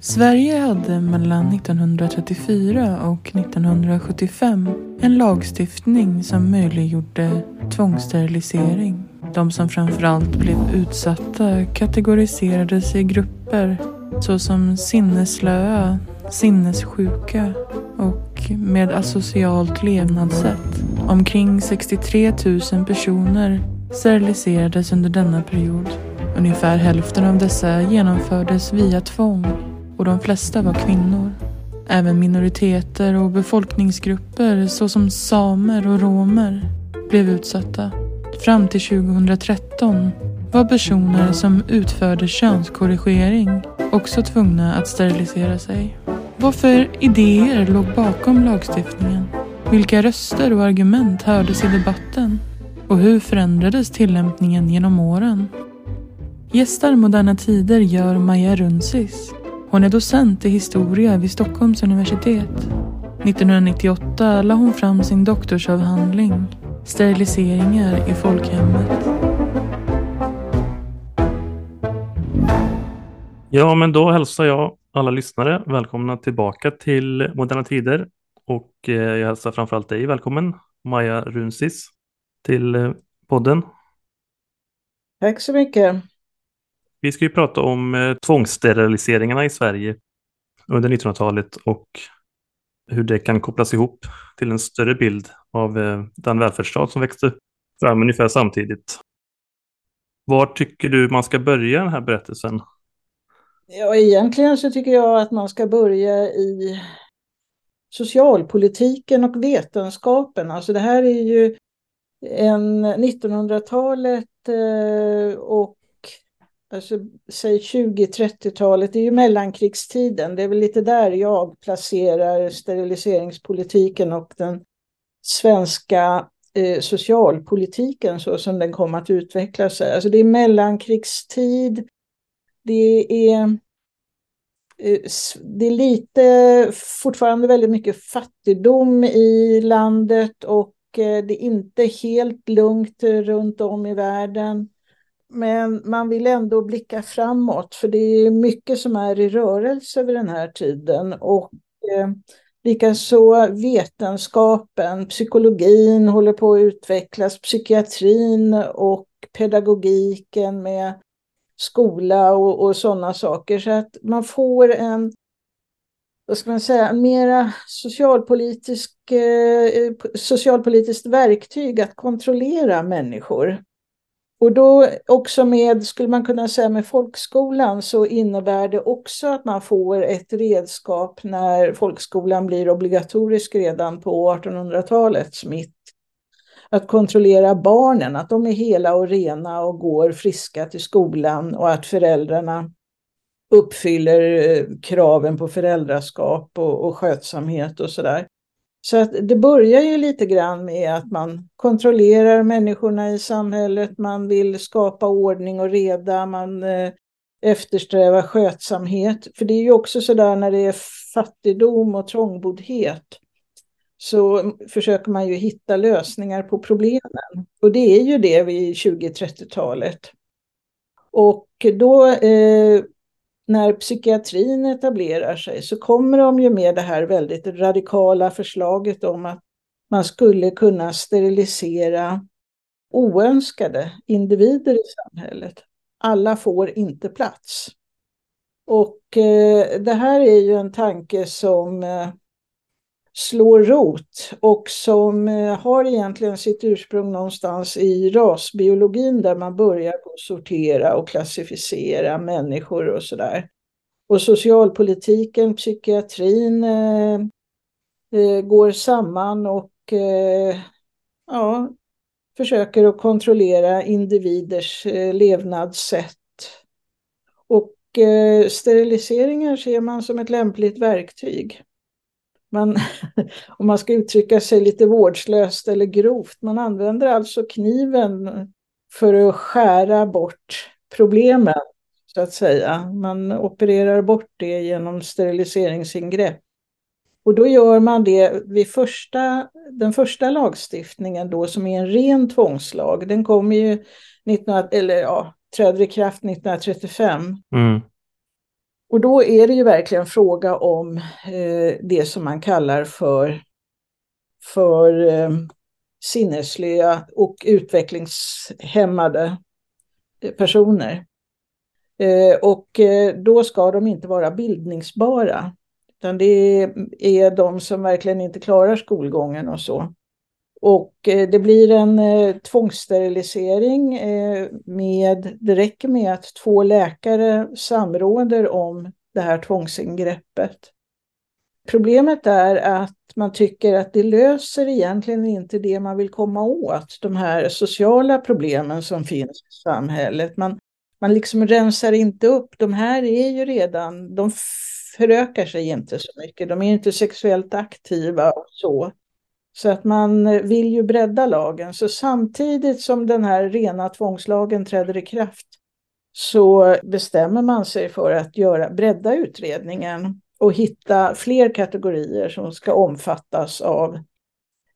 Sverige hade mellan 1934 och 1975 en lagstiftning som möjliggjorde tvångssterilisering. De som framförallt blev utsatta kategoriserades i grupper såsom sinneslöa, sinnessjuka och med asocialt levnadssätt. Omkring 63 000 personer steriliserades under denna period. Ungefär hälften av dessa genomfördes via tvång och de flesta var kvinnor. Även minoriteter och befolkningsgrupper såsom samer och romer blev utsatta. Fram till 2013 var personer som utförde könskorrigering också tvungna att sterilisera sig. Vad för idéer låg bakom lagstiftningen? Vilka röster och argument hördes i debatten? Och hur förändrades tillämpningen genom åren? Gästar Moderna Tider gör Maja Runsis. Hon är docent i historia vid Stockholms universitet. 1998 la hon fram sin doktorsavhandling Steriliseringar i folkhemmet. Ja, men då hälsar jag alla lyssnare välkomna tillbaka till Moderna Tider och eh, jag hälsar framförallt dig välkommen, Maja Runsis, till eh, podden. Tack så mycket. Vi ska ju prata om eh, tvångssteriliseringarna i Sverige under 1900-talet och hur det kan kopplas ihop till en större bild av eh, den välfärdsstat som växte fram ungefär samtidigt. Var tycker du man ska börja den här berättelsen? Ja, egentligen så tycker jag att man ska börja i socialpolitiken och vetenskapen. Alltså det här är ju en 1900-talet eh, och alltså, säg 20-30-talet, det är ju mellankrigstiden. Det är väl lite där jag placerar steriliseringspolitiken och den svenska eh, socialpolitiken så som den kom att utveckla sig. Alltså det är mellankrigstid, det är, eh, det är lite, fortfarande väldigt mycket fattigdom i landet och eh, det är inte helt lugnt runt om i världen. Men man vill ändå blicka framåt för det är mycket som är i rörelse vid den här tiden. Och eh, likaså vetenskapen, psykologin håller på att utvecklas, psykiatrin och pedagogiken med skola och, och sådana saker. Så att man får en, vad ska man säga, mera socialpolitisk, eh, eh, socialpolitiskt verktyg att kontrollera människor. Och då också med, skulle man kunna säga med folkskolan, så innebär det också att man får ett redskap när folkskolan blir obligatorisk redan på 1800-talets mitt att kontrollera barnen, att de är hela och rena och går friska till skolan och att föräldrarna uppfyller eh, kraven på föräldraskap och, och skötsamhet och sådär. Så att det börjar ju lite grann med att man kontrollerar människorna i samhället, man vill skapa ordning och reda, man eh, eftersträvar skötsamhet. För det är ju också sådär när det är fattigdom och trångboddhet så försöker man ju hitta lösningar på problemen. Och det är ju det vid 20-30-talet. Och då eh, när psykiatrin etablerar sig så kommer de ju med det här väldigt radikala förslaget om att man skulle kunna sterilisera oönskade individer i samhället. Alla får inte plats. Och eh, det här är ju en tanke som eh, slår rot och som eh, har egentligen sitt ursprung någonstans i rasbiologin där man börjar sortera och klassificera människor och sådär. Och socialpolitiken, psykiatrin eh, eh, går samman och eh, ja, försöker att kontrollera individers eh, levnadssätt. Och eh, steriliseringar ser man som ett lämpligt verktyg man, om man ska uttrycka sig lite vårdslöst eller grovt, man använder alltså kniven för att skära bort problemen, så att säga. Man opererar bort det genom steriliseringsingrepp. Och då gör man det vid första, den första lagstiftningen då som är en ren tvångslag. Den kommer ju 19, eller ja, träder i kraft 1935. Mm. Och då är det ju verkligen fråga om eh, det som man kallar för, för eh, sinnesslöa och utvecklingshämmade eh, personer. Eh, och eh, då ska de inte vara bildningsbara. Utan det är de som verkligen inte klarar skolgången och så. Och eh, det blir en eh, tvångssterilisering eh, med, det räcker med att två läkare samråder om det här tvångsingreppet. Problemet är att man tycker att det löser egentligen inte det man vill komma åt, de här sociala problemen som finns i samhället. Man, man liksom rensar inte upp, de här är ju redan, de förökar sig inte så mycket, de är inte sexuellt aktiva och så. Så att man eh, vill ju bredda lagen. Så samtidigt som den här rena tvångslagen träder i kraft så bestämmer man sig för att göra, bredda utredningen och hitta fler kategorier som ska omfattas av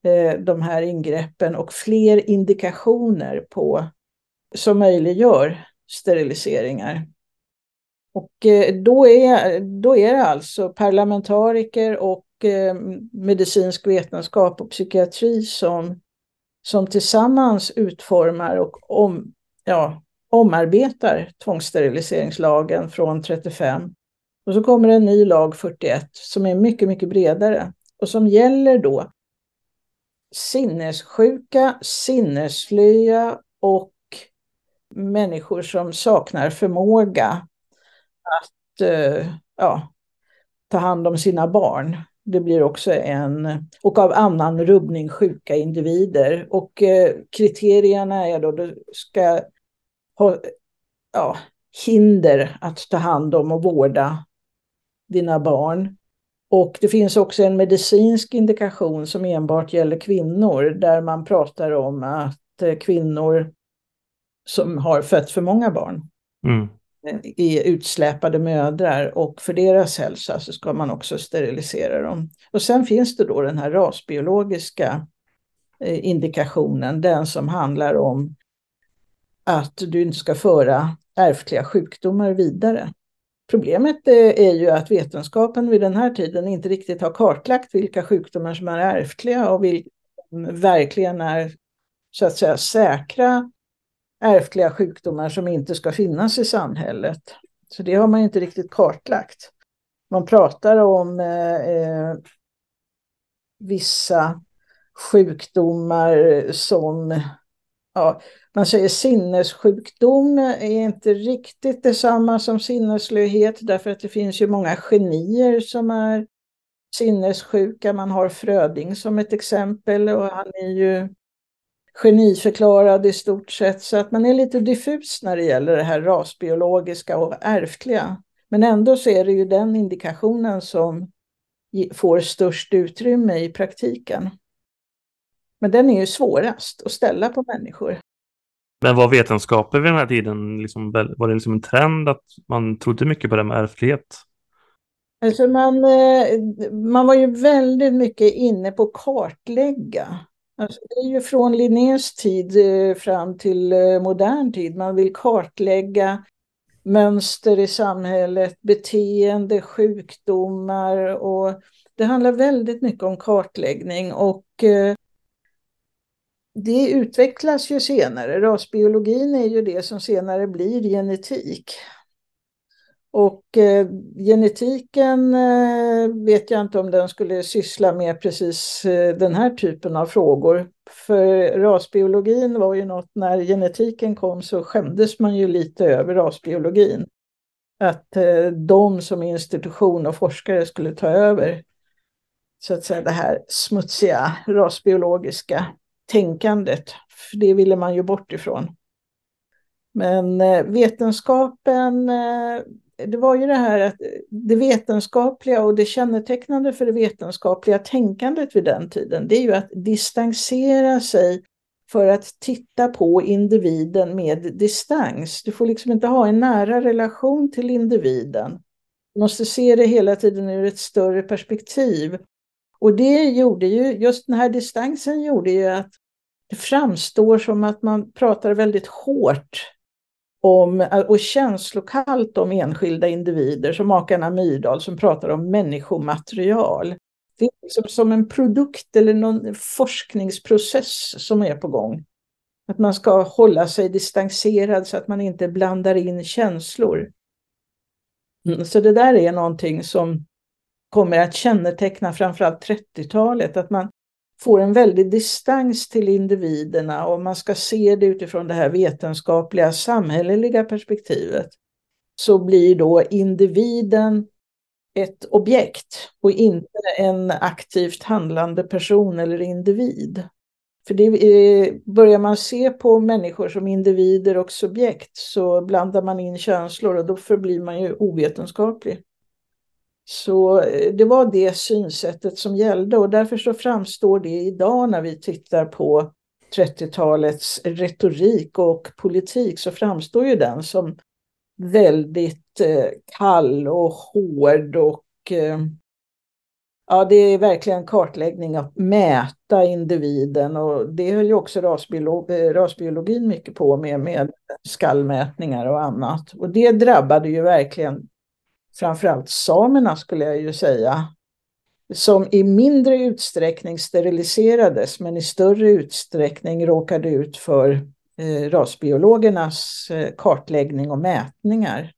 eh, de här ingreppen och fler indikationer på som möjliggör steriliseringar. Och eh, då är, då är det alltså parlamentariker och Eh, medicinsk vetenskap och psykiatri som, som tillsammans utformar och om, ja, omarbetar tvångssteriliseringslagen från 35. Och så kommer en ny lag 41 som är mycket, mycket bredare och som gäller då sinnessjuka, sinnesslöa och människor som saknar förmåga att eh, ja, ta hand om sina barn. Det blir också en, och av annan rubbning sjuka individer. Och eh, kriterierna är då, du ska ha ja, hinder att ta hand om och vårda dina barn. Och det finns också en medicinsk indikation som enbart gäller kvinnor där man pratar om att eh, kvinnor som har fött för många barn mm är utsläpade mödrar och för deras hälsa så ska man också sterilisera dem. Och sen finns det då den här rasbiologiska eh, indikationen, den som handlar om att du inte ska föra ärftliga sjukdomar vidare. Problemet eh, är ju att vetenskapen vid den här tiden inte riktigt har kartlagt vilka sjukdomar som är ärftliga och vilka verkligen är så att säga säkra ärftliga sjukdomar som inte ska finnas i samhället. Så det har man inte riktigt kartlagt. Man pratar om eh, eh, vissa sjukdomar som ja, man säger sinnessjukdom är inte riktigt detsamma som sinnesslöhet därför att det finns ju många genier som är sinnessjuka. Man har Fröding som ett exempel och han är ju geniförklarad i stort sett. Så att man är lite diffus när det gäller det här rasbiologiska och ärftliga. Men ändå så är det ju den indikationen som får störst utrymme i praktiken. Men den är ju svårast att ställa på människor. Men var vetenskapen vid den här tiden, liksom, var det liksom en trend att man trodde mycket på det med ärftlighet? Alltså man, eh, man var ju väldigt mycket inne på kartlägga. Alltså det är ju från Linnés tid eh, fram till eh, modern tid. Man vill kartlägga mönster i samhället, beteende, sjukdomar och det handlar väldigt mycket om kartläggning och eh, det utvecklas ju senare. Rasbiologin är ju det som senare blir genetik. Och eh, genetiken eh, vet jag inte om den skulle syssla med precis eh, den här typen av frågor. För rasbiologin var ju något, när genetiken kom så skämdes man ju lite över rasbiologin. Att eh, de som institution och forskare skulle ta över så att säga det här smutsiga rasbiologiska tänkandet. För det ville man ju bort ifrån. Men eh, vetenskapen, eh, det var ju det här att det vetenskapliga och det kännetecknande för det vetenskapliga tänkandet vid den tiden, det är ju att distansera sig för att titta på individen med distans. Du får liksom inte ha en nära relation till individen. Du måste se det hela tiden ur ett större perspektiv. Och det gjorde ju, just den här distansen gjorde ju att det framstår som att man pratar väldigt hårt om, och känslokallt om enskilda individer som makarna Myrdal som pratar om människomaterial. Det är liksom som en produkt eller någon forskningsprocess som är på gång. Att man ska hålla sig distanserad så att man inte blandar in känslor. Mm, så det där är någonting som kommer att känneteckna framförallt 30-talet, att man får en väldig distans till individerna och man ska se det utifrån det här vetenskapliga samhälleliga perspektivet. Så blir då individen ett objekt och inte en aktivt handlande person eller individ. För det är, börjar man se på människor som individer och subjekt så blandar man in känslor och då förblir man ju ovetenskaplig. Så eh, det var det synsättet som gällde och därför så framstår det idag när vi tittar på 30-talets retorik och politik så framstår ju den som väldigt eh, kall och hård och eh, ja, det är verkligen kartläggning att mäta individen och det höll ju också rasbiolog, rasbiologin mycket på med, med skallmätningar och annat. Och det drabbade ju verkligen framförallt samerna skulle jag ju säga, som i mindre utsträckning steriliserades men i större utsträckning råkade ut för eh, rasbiologernas eh, kartläggning och mätningar.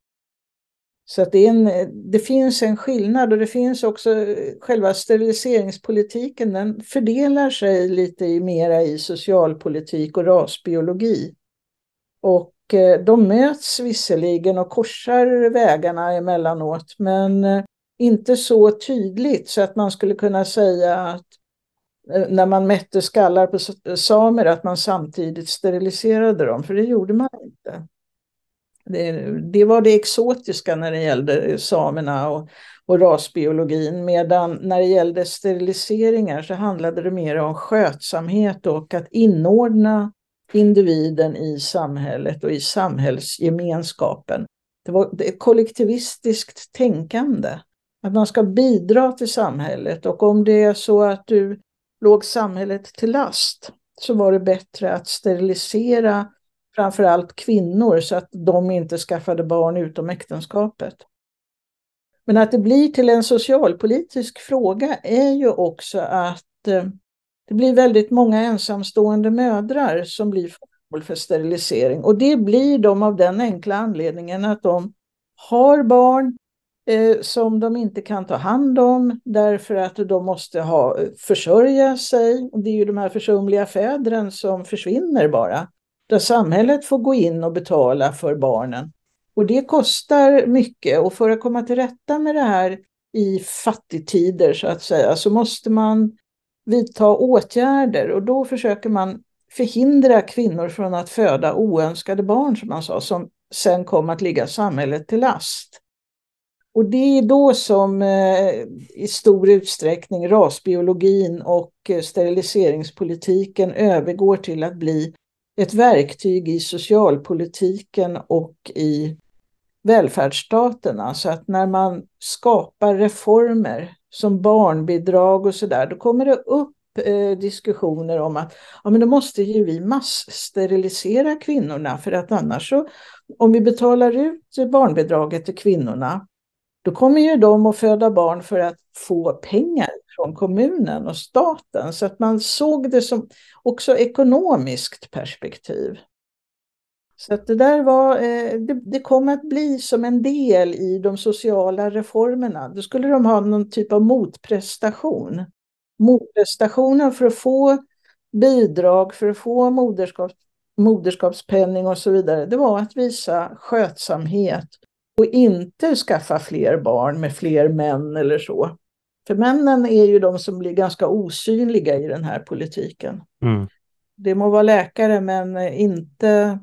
Så att det, en, det, finns en skillnad och det finns också eh, själva steriliseringspolitiken, den fördelar sig lite mera i socialpolitik och rasbiologi. Och Eh, de möts visserligen och korsar vägarna emellanåt, men eh, inte så tydligt så att man skulle kunna säga att eh, när man mätte skallar på samer att man samtidigt steriliserade dem, för det gjorde man inte. Det, det var det exotiska när det gällde samerna och, och rasbiologin, medan när det gällde steriliseringar så handlade det mer om skötsamhet och att inordna individen i samhället och i samhällsgemenskapen. Det var ett kollektivistiskt tänkande. Att man ska bidra till samhället och om det är så att du låg samhället till last så var det bättre att sterilisera framförallt kvinnor så att de inte skaffade barn utom äktenskapet. Men att det blir till en socialpolitisk fråga är ju också att eh, det blir väldigt många ensamstående mödrar som blir föremål för sterilisering. Och det blir de av den enkla anledningen att de har barn eh, som de inte kan ta hand om därför att de måste ha, eh, försörja sig. Och det är ju de här försumliga fädren som försvinner bara. Där samhället får gå in och betala för barnen. Och det kostar mycket och för att komma till rätta med det här i fattigtider så att säga så måste man vidta åtgärder och då försöker man förhindra kvinnor från att föda oönskade barn som man sa, som sen kom att ligga samhället till last. Och det är då som eh, i stor utsträckning rasbiologin och eh, steriliseringspolitiken övergår till att bli ett verktyg i socialpolitiken och i välfärdsstaterna. Så att när man skapar reformer som barnbidrag och sådär, då kommer det upp eh, diskussioner om att ja, men då måste ju vi masssterilisera kvinnorna för att annars så, om vi betalar ut barnbidraget till kvinnorna, då kommer ju de att föda barn för att få pengar från kommunen och staten. Så att man såg det som också ekonomiskt perspektiv. Så att det där var, eh, det, det kom att bli som en del i de sociala reformerna. Då skulle de ha någon typ av motprestation. Motprestationen för att få bidrag, för att få moderskap, moderskapspenning och så vidare, det var att visa skötsamhet och inte skaffa fler barn med fler män eller så. För männen är ju de som blir ganska osynliga i den här politiken. Mm. Det må vara läkare men inte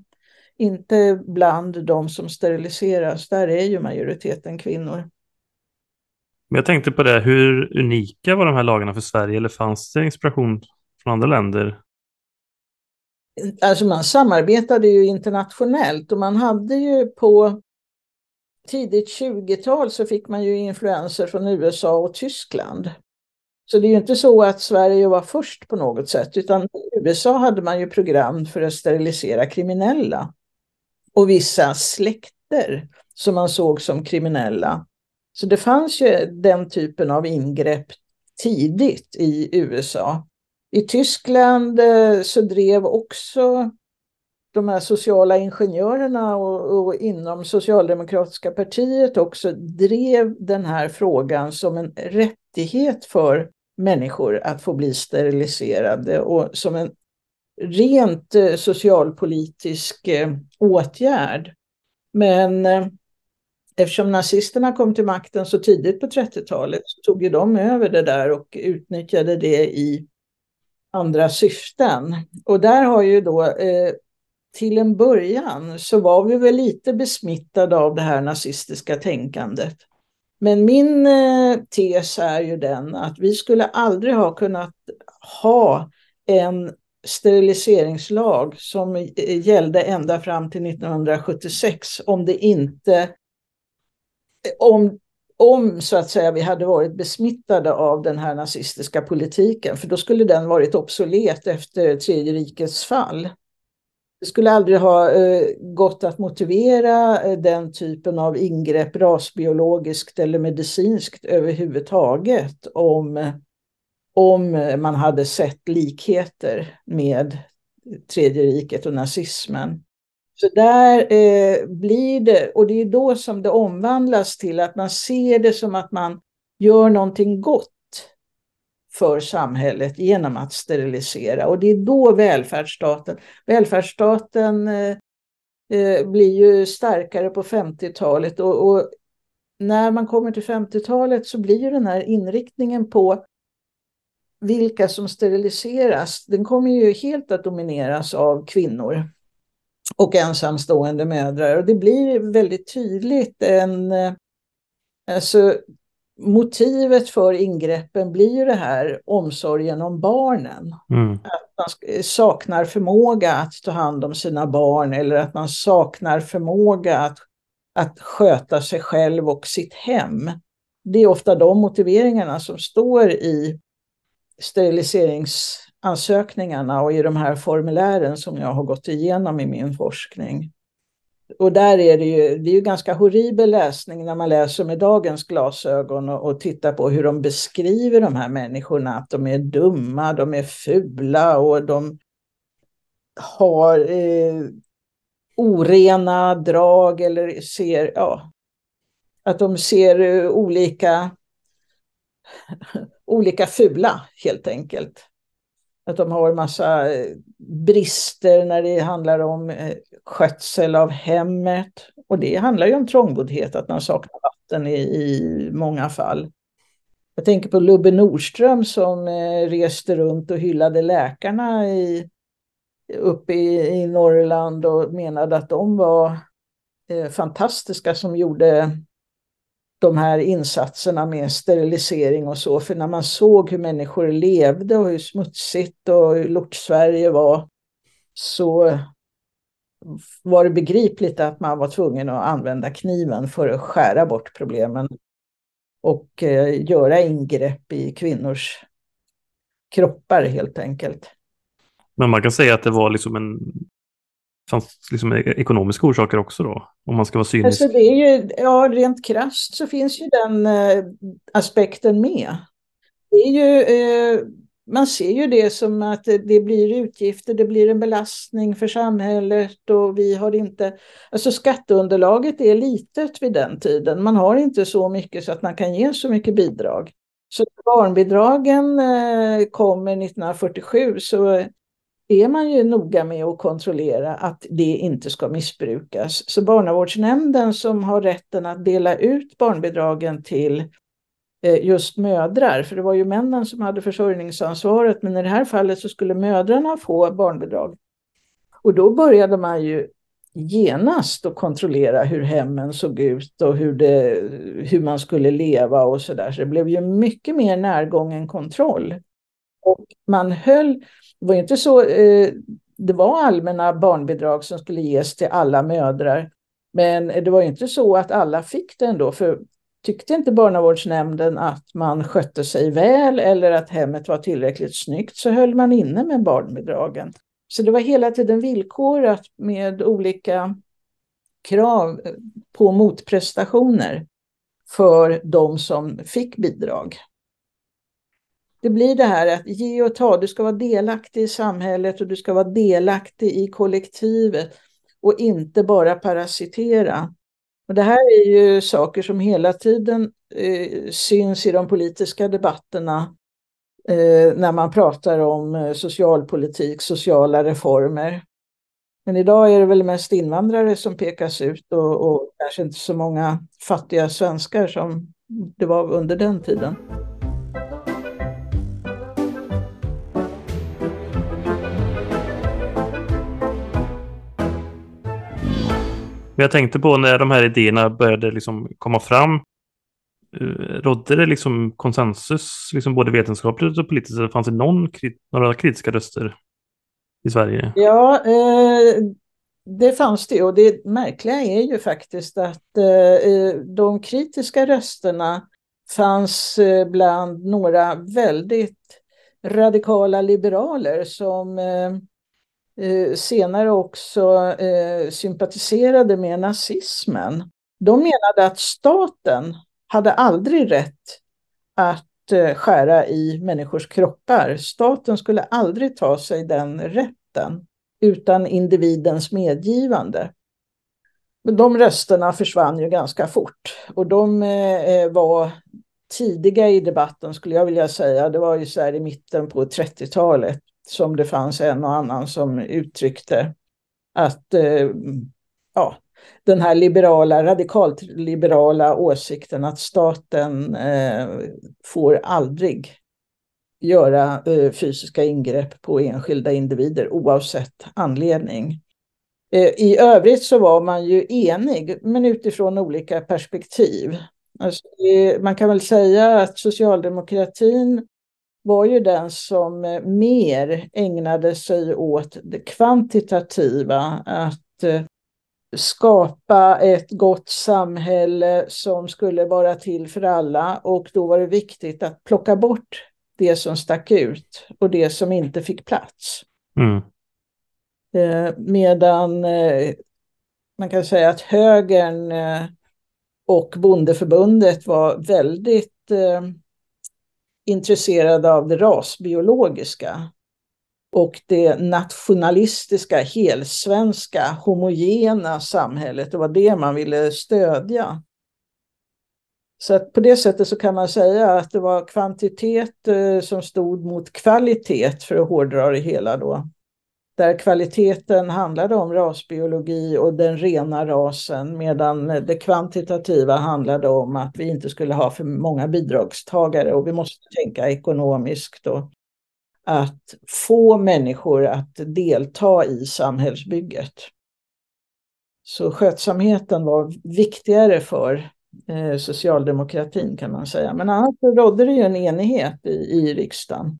inte bland de som steriliseras, där är ju majoriteten kvinnor. Men jag tänkte på det, hur unika var de här lagarna för Sverige eller fanns det inspiration från andra länder? Alltså man samarbetade ju internationellt och man hade ju på tidigt 20-tal så fick man ju influenser från USA och Tyskland. Så det är ju inte så att Sverige var först på något sätt, utan i USA hade man ju program för att sterilisera kriminella och vissa släkter som man såg som kriminella. Så det fanns ju den typen av ingrepp tidigt i USA. I Tyskland eh, så drev också de här sociala ingenjörerna och, och, inom socialdemokratiska partiet också drev den här frågan som en rättighet för människor att få bli steriliserade och som en rent eh, socialpolitisk eh, åtgärd. Men eh, eftersom nazisterna kom till makten så tidigt på 30-talet så tog ju de över det där och utnyttjade det i andra syften. Och där har ju då eh, till en början så var vi väl lite besmittade av det här nazistiska tänkandet. Men min eh, tes är ju den att vi skulle aldrig ha kunnat ha en steriliseringslag som gällde ända fram till 1976 om det inte om, om så att säga vi hade varit besmittade av den här nazistiska politiken för då skulle den varit obsolet efter tredje rikets fall. Det skulle aldrig ha eh, gått att motivera eh, den typen av ingrepp rasbiologiskt eller medicinskt överhuvudtaget om, eh, om man hade sett likheter med tredje riket och nazismen. Så där eh, blir det, och det är då som det omvandlas till att man ser det som att man gör någonting gott för samhället genom att sterilisera. Och det är då välfärdsstaten, välfärdsstaten eh, eh blir ju starkare på 50-talet och, och, när man kommer till 50-talet så blir ju den här inriktningen på vilka som steriliseras, den kommer ju helt att domineras av kvinnor och ensamstående mödrar. Och det blir väldigt tydligt en, alltså motivet för ingreppen blir ju det här omsorgen om barnen. Mm. Att man saknar förmåga att ta hand om sina barn eller att man saknar förmåga att, att sköta sig själv och sitt hem. Det är ofta de motiveringarna som står i steriliseringsansökningarna och i de här formulären som jag har gått igenom i min forskning. Och där är det ju, det är ju ganska horribel läsning när man läser med dagens glasögon och, och tittar på hur de beskriver de här människorna, att de är dumma, de är fula och de har eh, orena drag eller ser, ja, att de ser eh, olika, olika fula helt enkelt. Att de har en massa eh, brister när det handlar om eh, skötsel av hemmet. Och det handlar ju om trångboddhet, att man saknar vatten i, i många fall. Jag tänker på Lubbe Nordström som eh, reste runt och hyllade läkarna i, uppe i, i Norrland och menade att de var eh, fantastiska som gjorde de här insatserna med sterilisering och så. För när man såg hur människor levde och hur smutsigt och hur lort-Sverige var så var det begripligt att man var tvungen att använda kniven för att skära bort problemen och eh, göra ingrepp i kvinnors kroppar helt enkelt. Men man kan säga att det var liksom en fanns liksom e- ekonomiska orsaker också då? Om man ska vara cynisk. Alltså det är ju, ja, rent krasst så finns ju den eh, aspekten med. Det är ju, eh, man ser ju det som att det blir utgifter, det blir en belastning för samhället och vi har inte... Alltså skatteunderlaget är litet vid den tiden. Man har inte så mycket så att man kan ge så mycket bidrag. Så barnbidragen eh, kommer 1947 så är man ju noga med att kontrollera att det inte ska missbrukas. Så barnavårdsnämnden som har rätten att dela ut barnbidragen till eh, just mödrar, för det var ju männen som hade försörjningsansvaret, men i det här fallet så skulle mödrarna få barnbidrag. Och då började man ju genast att kontrollera hur hemmen såg ut och hur, det, hur man skulle leva och så där. Så det blev ju mycket mer närgången kontroll. Och man höll det var inte så, eh, det var allmänna barnbidrag som skulle ges till alla mödrar. Men det var inte så att alla fick det ändå, för tyckte inte barnavårdsnämnden att man skötte sig väl eller att hemmet var tillräckligt snyggt så höll man inne med barnbidragen. Så det var hela tiden villkorat med olika krav eh, på motprestationer för de som fick bidrag. Det blir det här att ge och ta, du ska vara delaktig i samhället och du ska vara delaktig i kollektivet och inte bara parasitera. Och det här är ju saker som hela tiden eh, syns i de politiska debatterna eh, när man pratar om eh, socialpolitik, sociala reformer. Men idag är det väl mest invandrare som pekas ut och, och kanske inte så många fattiga svenskar som det var under den tiden. Jag tänkte på när de här idéerna började liksom komma fram. Eh, rådde det liksom konsensus, liksom både vetenskapligt och politiskt? Eller fanns det någon, några kritiska röster i Sverige? Ja, eh, det fanns det. Och det märkliga är ju faktiskt att eh, eh de kritiska rösterna fanns eh, bland några väldigt radikala liberaler som Eh, Eh, senare också eh, sympatiserade med nazismen. De menade att staten hade aldrig rätt att eh, skära i människors kroppar. Staten skulle aldrig ta sig den rätten utan individens medgivande. Men de rösterna försvann ju ganska fort och de eh, eh, var tidiga i debatten skulle jag vilja säga. Det var ju så här i mitten på 30-talet som det fanns en och annan som uttryckte att eh, ja, den här liberala, radikalt liberala åsikten att staten eh, får aldrig göra eh, fysiska ingrepp på enskilda individer oavsett anledning. Eh, I övrigt så var man ju enig, men utifrån olika perspektiv. Alltså, eh, man kan väl säga att socialdemokratin var ju den som eh, mer ägnade sig åt det kvantitativa, att eh, skapa ett gott samhälle som skulle vara till för alla och då var det viktigt att plocka bort det som stack ut och det som inte fick plats. Mm. Eh, medan man kan säga att högern och bondeförbundet var väldigt intresserade av det rasbiologiska och det nationalistiska, helsvenska, homogena samhället. Det var det man ville stödja. Så att på det sättet så kan man säga att det var kvantitet eh, som stod mot kvalitet för att hårdra det hela då där kvaliteten handlade om rasbiologi och den rena rasen medan det kvantitativa handlade om att vi inte skulle ha för många bidragstagare och vi måste tänka ekonomiskt och att få människor att delta i samhällsbygget. Så skötsamheten var viktigare för eh, socialdemokratin kan man säga. Men annars rådde det ju en enighet i, i riksdagen.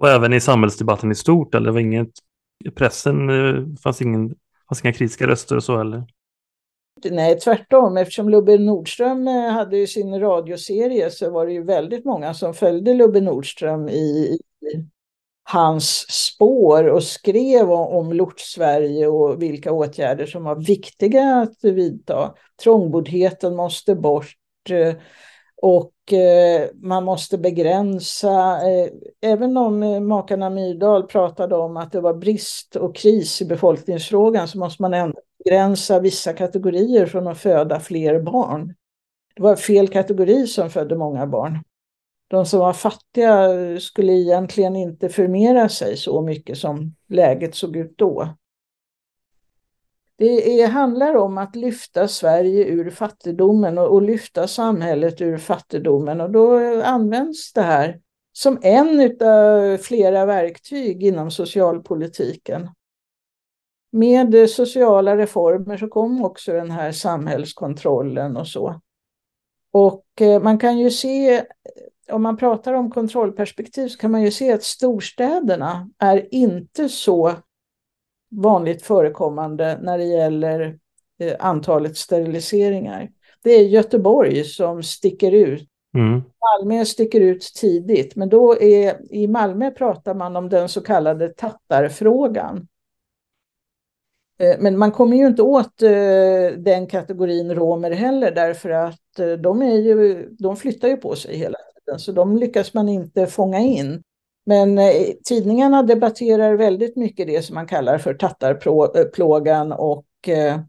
Och även i samhällsdebatten i stort, eller var inget, i pressen eh, fanns, ingen, fanns inga kritiska röster och så heller? Nej, tvärtom. Eftersom Lubbe Nordström eh, hade ju sin radioserie så var det ju väldigt många som följde Lubbe Nordström i, i hans spår och skrev om, om Lort-Sverige och vilka åtgärder som var viktiga att vidta. Trångboddheten måste bort. Eh, och Eh, man måste begränsa, eh, även om eh, makarna Myrdal pratade om att det var brist och kris i befolkningsfrågan så måste man ändå begränsa vissa kategorier från att föda fler barn. Det var fel kategori som födde många barn. De som var fattiga skulle egentligen inte förmera sig så mycket som läget såg ut då. Det är, handlar om att lyfta Sverige ur fattigdomen och, och, lyfta samhället ur fattigdomen och då används det här som en av flera verktyg inom socialpolitiken. Med sociala reformer så kom också den här samhällskontrollen och så. Och eh, man kan ju se, om man pratar om kontrollperspektiv, så kan man ju se att storstäderna är inte så vanligt förekommande när det gäller eh, antalet steriliseringar. Det är Göteborg som sticker ut. Mm. Malmö sticker ut tidigt, men då är, i Malmö pratar man om den så kallade tattarfrågan. Eh, men man kommer ju inte åt eh, den kategorin romer heller därför att de, är ju, de flyttar ju på sig hela tiden så de lyckas man inte fånga in. Men eh, tidningarna debatterar väldigt mycket det som man kallar för tattarplågan och eh,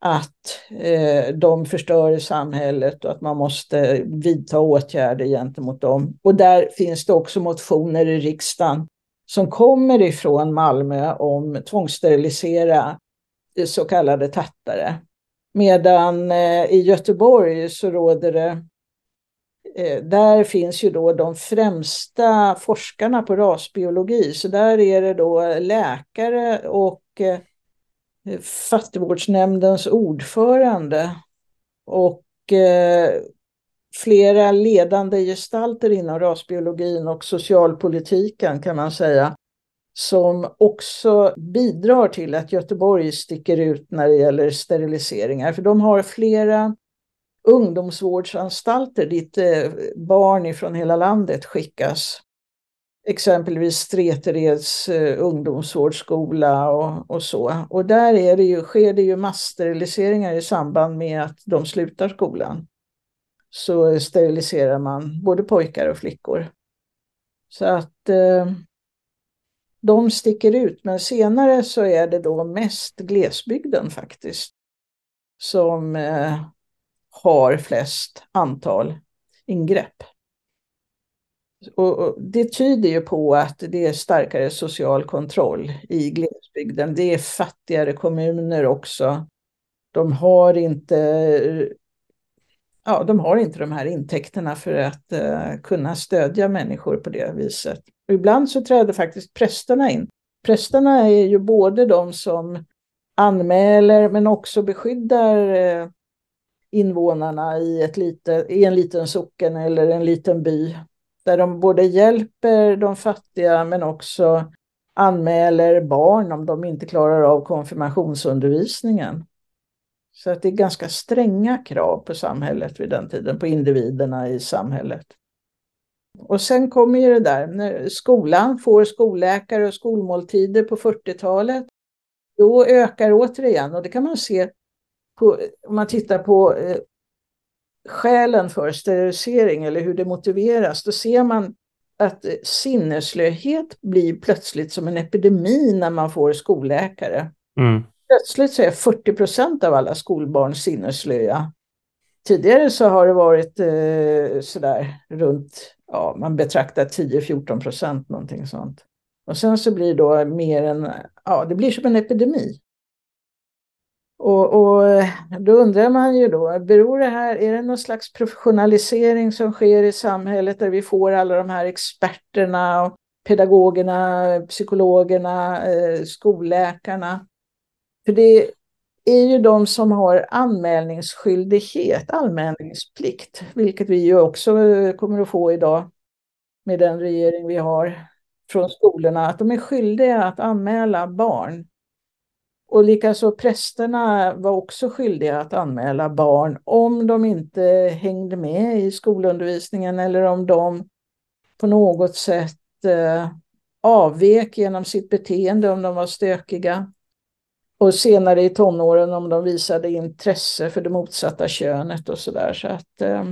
att eh, de förstör samhället och att man måste vidta åtgärder gentemot dem. Och där finns det också motioner i riksdagen som kommer ifrån Malmö om tvångssterilisera så kallade tattare. Medan eh, i Göteborg så råder det Eh, där finns ju då de främsta forskarna på rasbiologi, så där är det då läkare och eh, fattigvårdsnämndens ordförande och eh, flera ledande gestalter inom rasbiologin och socialpolitiken kan man säga som också bidrar till att Göteborg sticker ut när det gäller steriliseringar. För de har flera ungdomsvårdsanstalter dit eh, barn ifrån hela landet skickas. Exempelvis Stretereds eh, ungdomsvårdsskola och, och, så. Och där är det ju, sker det ju masssteriliseringar i samband med att de slutar skolan. Så steriliserar man både pojkar och flickor. Så att eh, de sticker ut, men senare så är det då mest glesbygden faktiskt som eh, har flest antal ingrepp. Och, och det tyder ju på att det är starkare social kontroll i glesbygden. Det är fattigare kommuner också. De har inte ja, de har inte de här intäkterna för att uh, kunna stödja människor på det viset. Och ibland så träder faktiskt prästerna in. Prästerna är ju både de som anmäler men också beskyddar uh, invånarna i, ett lite, i en liten socken eller en liten by. Där de både hjälper de fattiga men också anmäler barn om de inte klarar av konfirmationsundervisningen. Så att det är ganska stränga krav på samhället vid den tiden, på individerna i samhället. Och sen kommer ju det där, när skolan får skolläkare och skolmåltider på 40-talet, då ökar återigen, och det kan man se på, om man tittar på eh, skälen för sterilisering eller hur det motiveras, då ser man att sinneslöhet blir plötsligt som en epidemi när man får skolläkare. Mm plötsligt så är 40 procent av alla skolbarn sinneslöa. Tidigare så har det varit eh, sådär runt, ja man betraktar 10-14 procent någonting sånt. Och sen så blir det då mer än, ja det blir som en epidemi. Och, och, eh, då undrar man ju då, beror det här, är det någon slags professionalisering som sker i samhället där vi får alla de här experterna, och pedagogerna, psykologerna, eh, skolläkarna? För det är ju de som har anmälningsskyldighet, anmälningsplikt, vilket vi ju också eh, kommer att få idag med den regering vi har från skolorna, att de är skyldiga att anmäla barn. Och likaså prästerna var också skyldiga att anmäla barn om de inte hängde med i skolundervisningen eller om de på något sätt eh, avvek genom sitt beteende, om de var stökiga och senare i tonåren om de visade intresse för det motsatta könet och sådär. Så att eh,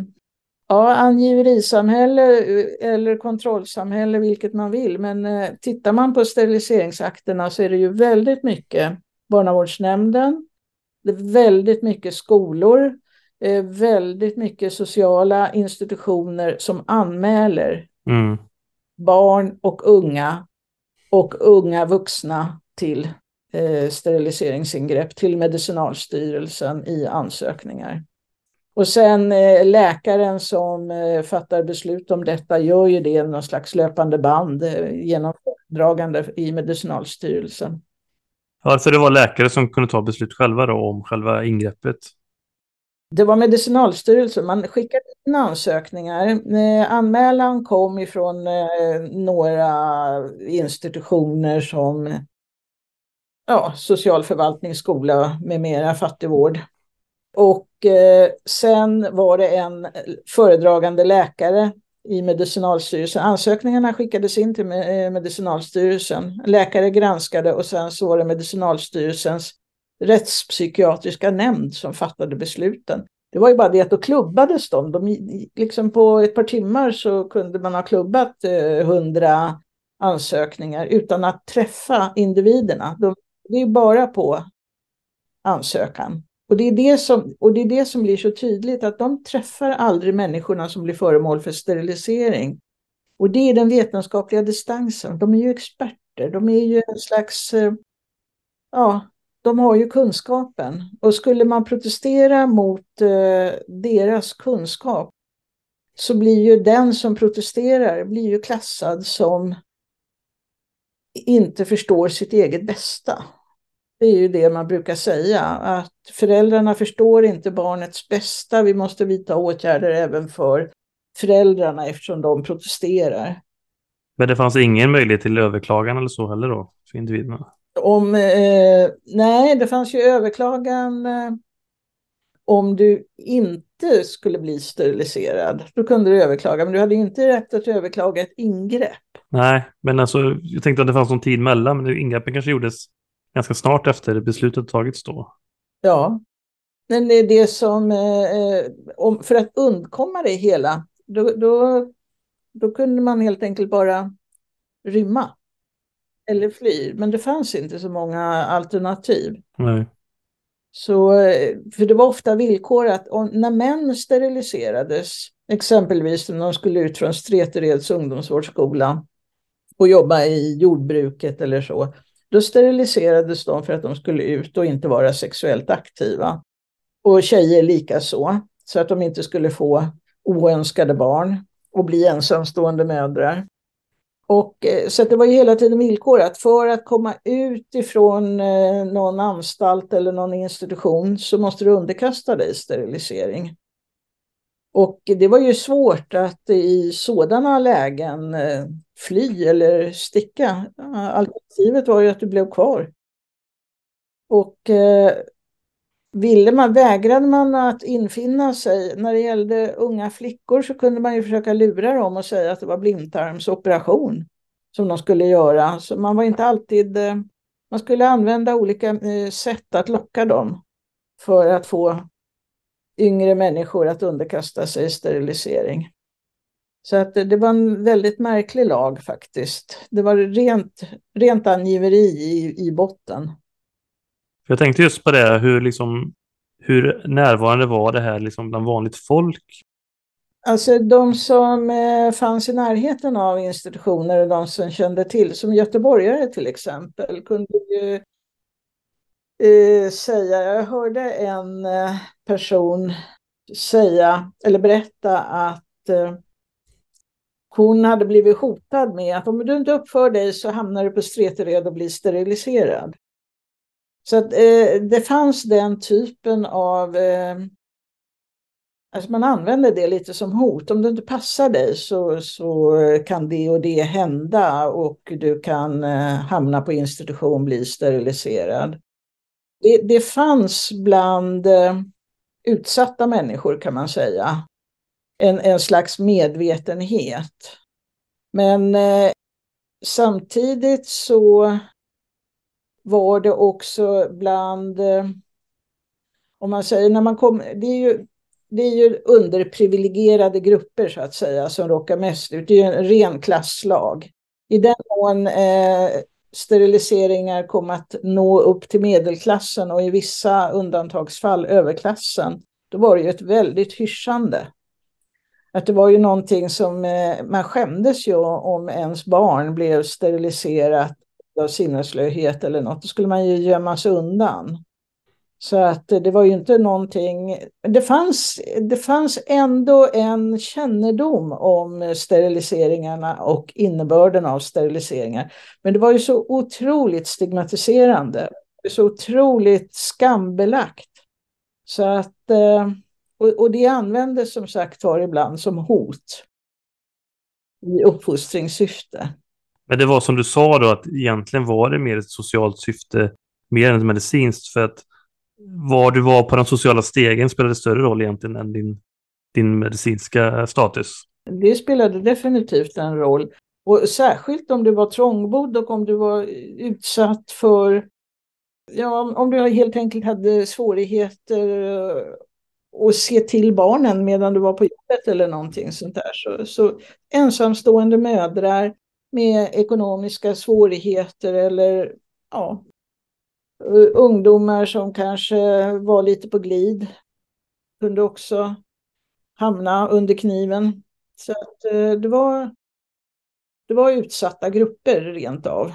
ja, angiverisamhälle eh, eller kontrollsamhälle, vilket man vill. Men tittar man på steriliseringsakterna så är det ju väldigt mycket barnavårdsnämnden, det är väldigt mycket skolor, eh, väldigt mycket sociala institutioner som anmäler mm. barn och unga och unga vuxna till eh, steriliseringsingrepp till Medicinalstyrelsen i ansökningar. Och sen eh, läkaren som eh, fattar beslut om detta gör ju det i någon slags löpande band eh, genom föredragande i Medicinalstyrelsen. Ja, så det var läkare som kunde ta beslut själva då om själva ingreppet? Det var Medicinalstyrelsen, man skickade in ansökningar. Eh, anmälan kom ifrån eh, några institutioner som ja, socialförvaltning, skola med mera, fattigvård. Och eh, sen var det en föredragande läkare i Medicinalstyrelsen. Ansökningarna skickades in till eh, Medicinalstyrelsen. Läkare granskade och sen så var det Medicinalstyrelsens rättspsykiatriska nämnd som fattade besluten. Det var ju bara det att då klubbades de. de liksom på ett par timmar så kunde man ha klubbat eh, hundra ansökningar utan att träffa individerna. De, det är bara på ansökan. Och det, är det som, och det är det som blir så tydligt att de träffar aldrig människorna som blir föremål för sterilisering. Och det är den vetenskapliga distansen. De är ju experter, de är ju en slags, eh, ja, de har ju kunskapen. Och skulle man protestera mot eh, deras kunskap så blir ju den som protesterar blir ju klassad som inte förstår sitt eget bästa. Det är ju det man brukar säga, att föräldrarna förstår inte barnets bästa. Vi måste vidta åtgärder även för föräldrarna eftersom de protesterar. Men det fanns ingen möjlighet till överklagan eller så heller då för individerna? Om, eh, nej, det fanns ju överklagan eh, om du inte skulle bli steriliserad. Då kunde du överklaga, men du hade inte rätt att överklaga ett ingrepp. Nej, men alltså jag tänkte att det fanns någon tid mellan, men ingreppen kanske gjordes ganska snart efter beslutet tagits då. Ja, men det är det som, eh, om, för att undkomma det hela, då, då, då kunde man helt enkelt bara rymma eller fly. Men det fanns inte så många alternativ. Nej. Så, för det var ofta villkorat, när män steriliserades, exempelvis när de skulle ut från Stretereds ungdomsvårdsskola och jobba i jordbruket eller så, då steriliserades de för att de skulle ut och inte vara sexuellt aktiva. Och tjejer lika så, så att de inte skulle få oönskade barn och bli ensamstående mödrar. Och, eh, så det var ju hela tiden villkorat. För att komma ut ifrån eh, någon anstalt eller någon institution så måste du underkasta dig sterilisering. Och det var ju svårt att i sådana lägen eh, fly eller sticka. Eh, alternativet var ju att du blev kvar. Och eh, ville man, vägrade man att infinna sig, när det gällde unga flickor så kunde man ju försöka lura dem och säga att det var blindtarmsoperation som de skulle göra. Så man var inte alltid, eh, man skulle använda olika eh, sätt att locka dem för att få yngre människor att underkasta sig sterilisering. Så att det var en väldigt märklig lag faktiskt. Det var rent, rent angiveri i, i botten. Jag tänkte just på det, hur, liksom, hur närvarande var det här liksom bland vanligt folk? Alltså de som eh, fanns i närheten av institutioner och de som kände till, som göteborgare till exempel, kunde ju eh, säga, jag hörde en eh, person säga eller berätta att eh, hon hade blivit hotad med att om du inte uppför dig så hamnar du på Stretered och blir steriliserad. Så att, eh, det fanns den typen av... Eh, alltså man använde det lite som hot. Om du inte passar dig så, så kan det och det hända och du kan eh, hamna på institution, bli steriliserad. Det, det fanns bland eh, utsatta människor kan man säga en, en slags medvetenhet. Men eh, samtidigt så var det också bland, eh, om man säger, när man kom, det är ju, det är ju underprivilegierade grupper så att säga som råkar mest ut. Det är ju en ren klasslag. I den mån eh, steriliseringar kom att nå upp till medelklassen och i vissa undantagsfall överklassen, då var det ju ett väldigt hyschande. Att det var ju någonting som eh, man skämdes ju om ens barn blev steriliserat av sinneslöhet eller något. Då skulle man ju gömmas undan. Så att det var ju inte någonting, det fanns, det fanns ändå en kännedom om steriliseringarna och innebörden av steriliseringar. Men det var ju så otroligt stigmatiserande, så otroligt skambelagt. Så att, eh, och, det användes som sagt var ibland som hot i uppfostringssyfte. Men det var som du sa då att egentligen var det mer ett socialt syfte mer än ett medicinskt för att var du var på den sociala stegen spelade större roll egentligen än din, din medicinska status. Det spelade definitivt en roll. Och särskilt om du var trångbodd och om du var utsatt för Ja, om du helt enkelt hade svårigheter eh, att se till barnen medan du var på jobbet eller någonting sånt där. Så, så ensamstående mödrar med ekonomiska svårigheter eller ja, Eh, ungdomar som kanske var lite på glid kunde också hamna under kniven. Så att eh, det var, det var utsatta grupper rent av.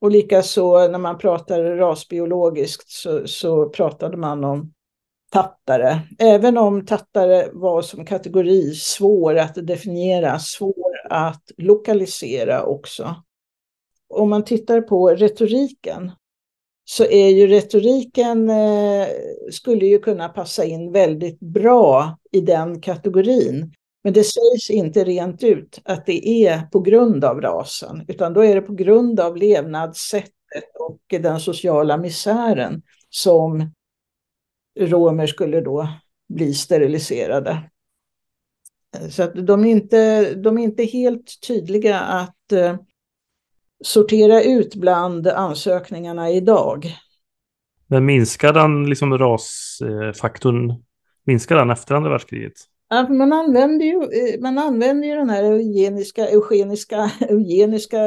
Och likaså när man pratade rasbiologiskt så, så pratade man om tattare. Även om tattare var som kategori svår att definiera, svår att lokalisera också. Om man tittar på retoriken så är ju retoriken eh, skulle ju kunna passa in väldigt bra i den kategorin. Men det sägs inte rent ut att det är på grund av rasen, utan då är det på grund av levnadssättet och den sociala misären som romer skulle då bli steriliserade. Så att de är inte, de är inte helt tydliga att eh, sortera ut bland ansökningarna idag. Men minskar den liksom rasfaktorn, minskar den efter andra världskriget? Ja, man, använder ju, eh, man använder ju den här eugeniska, eugeniska, eugeniska,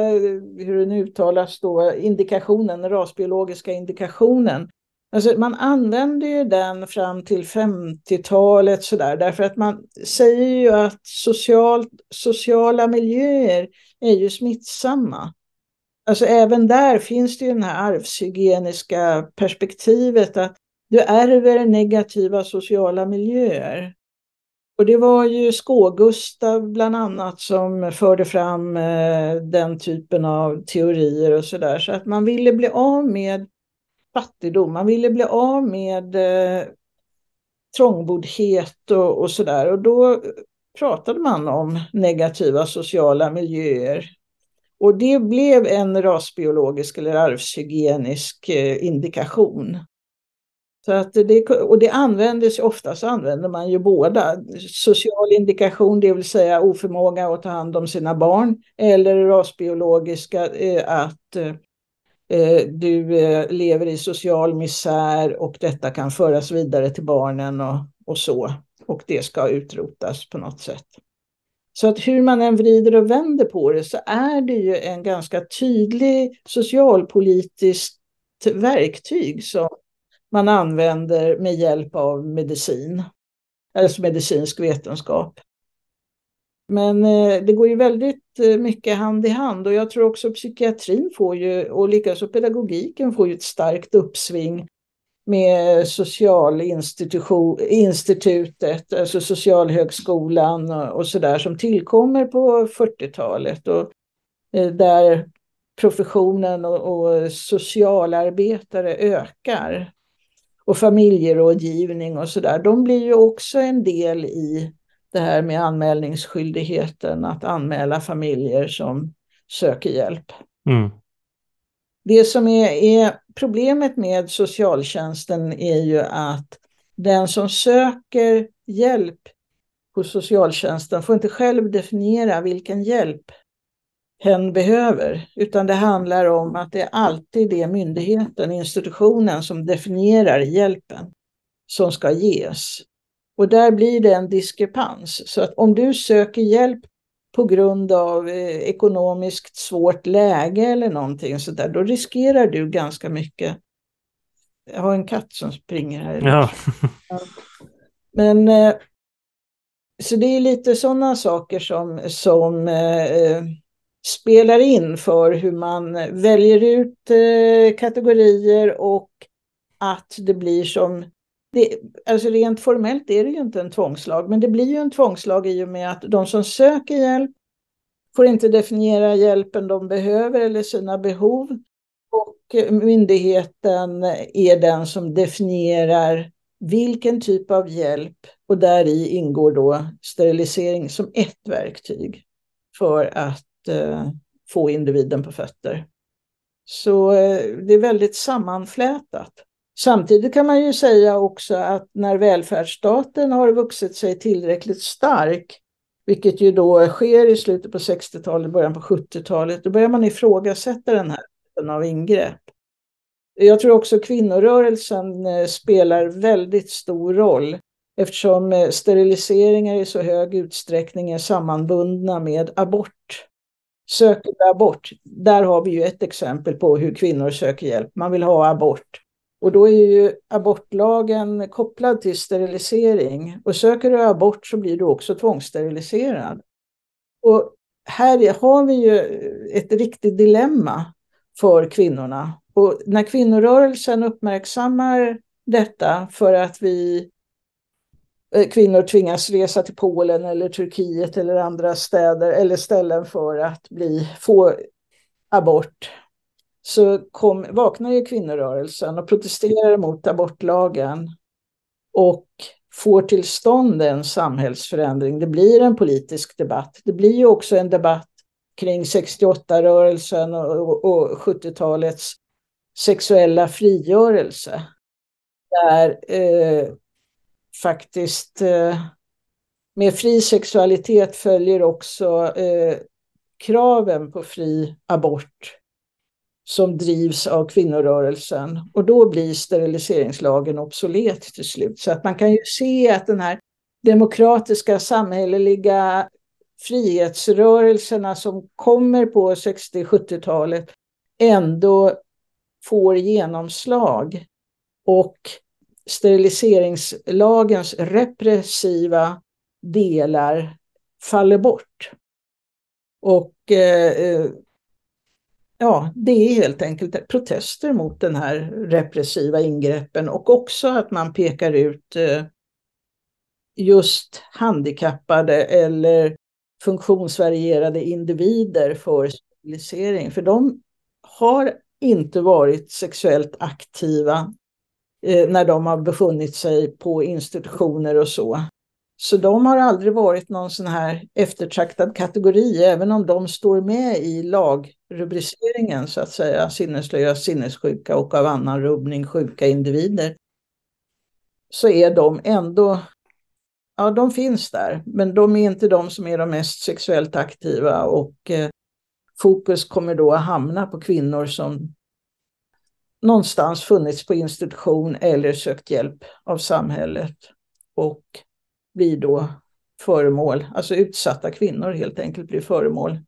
hur den uttalas då, indikationen, rasbiologiska indikationen. Alltså man använder ju den fram till 50-talet sådär, därför att man säger ju att social, sociala miljöer är ju smittsamma. Alltså även där finns det ju det här arvshygieniska perspektivet att du ärver negativa sociala miljöer. Och det var ju Skå-Gustav bland annat som förde fram eh, den typen av teorier och sådär. Så att man ville bli av med fattigdom, man ville bli av med eh, trångboddhet och, och sådär. Och då pratade man om negativa sociala miljöer. Och det blev en rasbiologisk eller arvshygienisk eh, indikation. Så att det, och det användes oftast använder man ju båda. Social indikation, det vill säga oförmåga att ta hand om sina barn, eller rasbiologiska, eh, att eh, du lever i social misär och detta kan föras vidare till barnen och, och så. Och det ska utrotas på något sätt. Så att hur man än vrider och vänder på det så är det ju en ganska tydlig socialpolitiskt verktyg som man använder med hjälp av medicin, alltså medicinsk vetenskap. Men eh, det går ju väldigt eh, mycket hand i hand och jag tror också psykiatrin får ju, och likaså pedagogiken får ju ett starkt uppsving med Socialinstitutet, alltså Socialhögskolan och, sådär som tillkommer på 40-talet och eh, där professionen och, och socialarbetare ökar. Och familjerådgivning och sådär, de blir ju också en del i det här med anmälningsskyldigheten, att anmäla familjer som söker hjälp. Mm. Det som är, är, problemet med socialtjänsten är ju att den som söker hjälp hos socialtjänsten får inte själv definiera vilken hjälp hen behöver, utan det handlar om att det är alltid det myndigheten, institutionen som definierar hjälpen som ska ges. Och där blir det en diskrepans. Så att om du söker hjälp på grund av eh, ekonomiskt svårt läge eller någonting sådär, då riskerar du ganska mycket. Jag har en katt som springer här. Ja. Men eh, så det är lite sådana saker som, som eh, spelar in för hur man väljer ut eh, kategorier och att det blir som det, alltså rent formellt är det ju inte en tvångslag, men det blir ju en tvångslag i och med att de som söker hjälp får inte definiera hjälpen de behöver eller sina behov. Och myndigheten är den som definierar vilken typ av hjälp och där i ingår då sterilisering som ett verktyg för att eh, få individen på fötter. Så eh, det är väldigt sammanflätat. Samtidigt kan man ju säga också att när välfärdsstaten har vuxit sig tillräckligt stark, vilket ju då sker i slutet på 60-talet, början på 70-talet, då börjar man ifrågasätta den här typen av ingrepp. Jag tror också kvinnorörelsen eh, spelar väldigt stor roll eftersom eh, steriliseringar i så hög utsträckning är sammanbundna med abort. Söker abort, där har vi ju ett exempel på hur kvinnor söker hjälp. Man vill ha abort. Och då är ju abortlagen kopplad till sterilisering. Och söker du abort så blir du också tvångssteriliserad. Och här har vi ju ett riktigt dilemma för kvinnorna. Och när kvinnorörelsen uppmärksammar detta för att vi eh, kvinnor tvingas resa till Polen eller Turkiet eller andra städer eller ställen för att bli, få abort så kom, vaknar ju kvinnorörelsen och protesterar mot abortlagen och får till stånd en samhällsförändring. Det blir en politisk debatt. Det blir ju också en debatt kring 68-rörelsen och, och 70-talets sexuella frigörelse. Där eh, faktiskt eh, med fri sexualitet följer också eh, kraven på fri abort som drivs av kvinnorörelsen. Och då blir steriliseringslagen obsolet till slut. Så att man kan ju se att den här demokratiska samhälleliga frihetsrörelserna som kommer på 60-70-talet ändå får genomslag. Och steriliseringslagens repressiva delar faller bort. Och eh, eh ja, det är helt enkelt protester mot den här repressiva ingreppen och också att man pekar ut eh, just handikappade eller funktionsvarierade individer för sterilisering. För de har inte varit sexuellt aktiva eh, när de har befunnit sig på institutioner och så. Så de har aldrig varit någon sån här eftertraktad kategori, även om de står med i lag rubriceringen så att säga, sinneslösa, sinnessjuka och av annan rubbning sjuka individer. Så är de ändå, ja de finns där, men de är inte de som är de mest sexuellt aktiva och eh, fokus kommer då att hamna på kvinnor som någonstans funnits på institution eller sökt hjälp av samhället. Och blir då föremål, alltså utsatta kvinnor helt enkelt blir föremål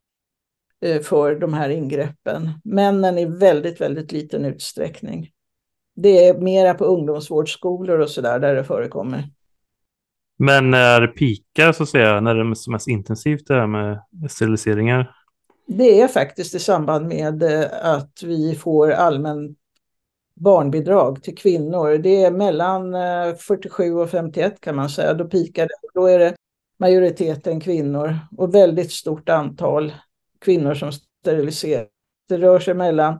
för de här ingreppen. Männen i väldigt, väldigt liten utsträckning. Det är mera på ungdomsvårdsskolor och sådär där det förekommer. Men när pikar så att säga, när det är som mest intensivt det här med steriliseringar? Det är faktiskt i samband med eh, att vi får allmän barnbidrag till kvinnor. Det är mellan 47 eh, och 51 kan man säga. Då pikar det. Då är det majoriteten kvinnor och väldigt stort antal kvinnor som steriliseras. Det rör sig mellan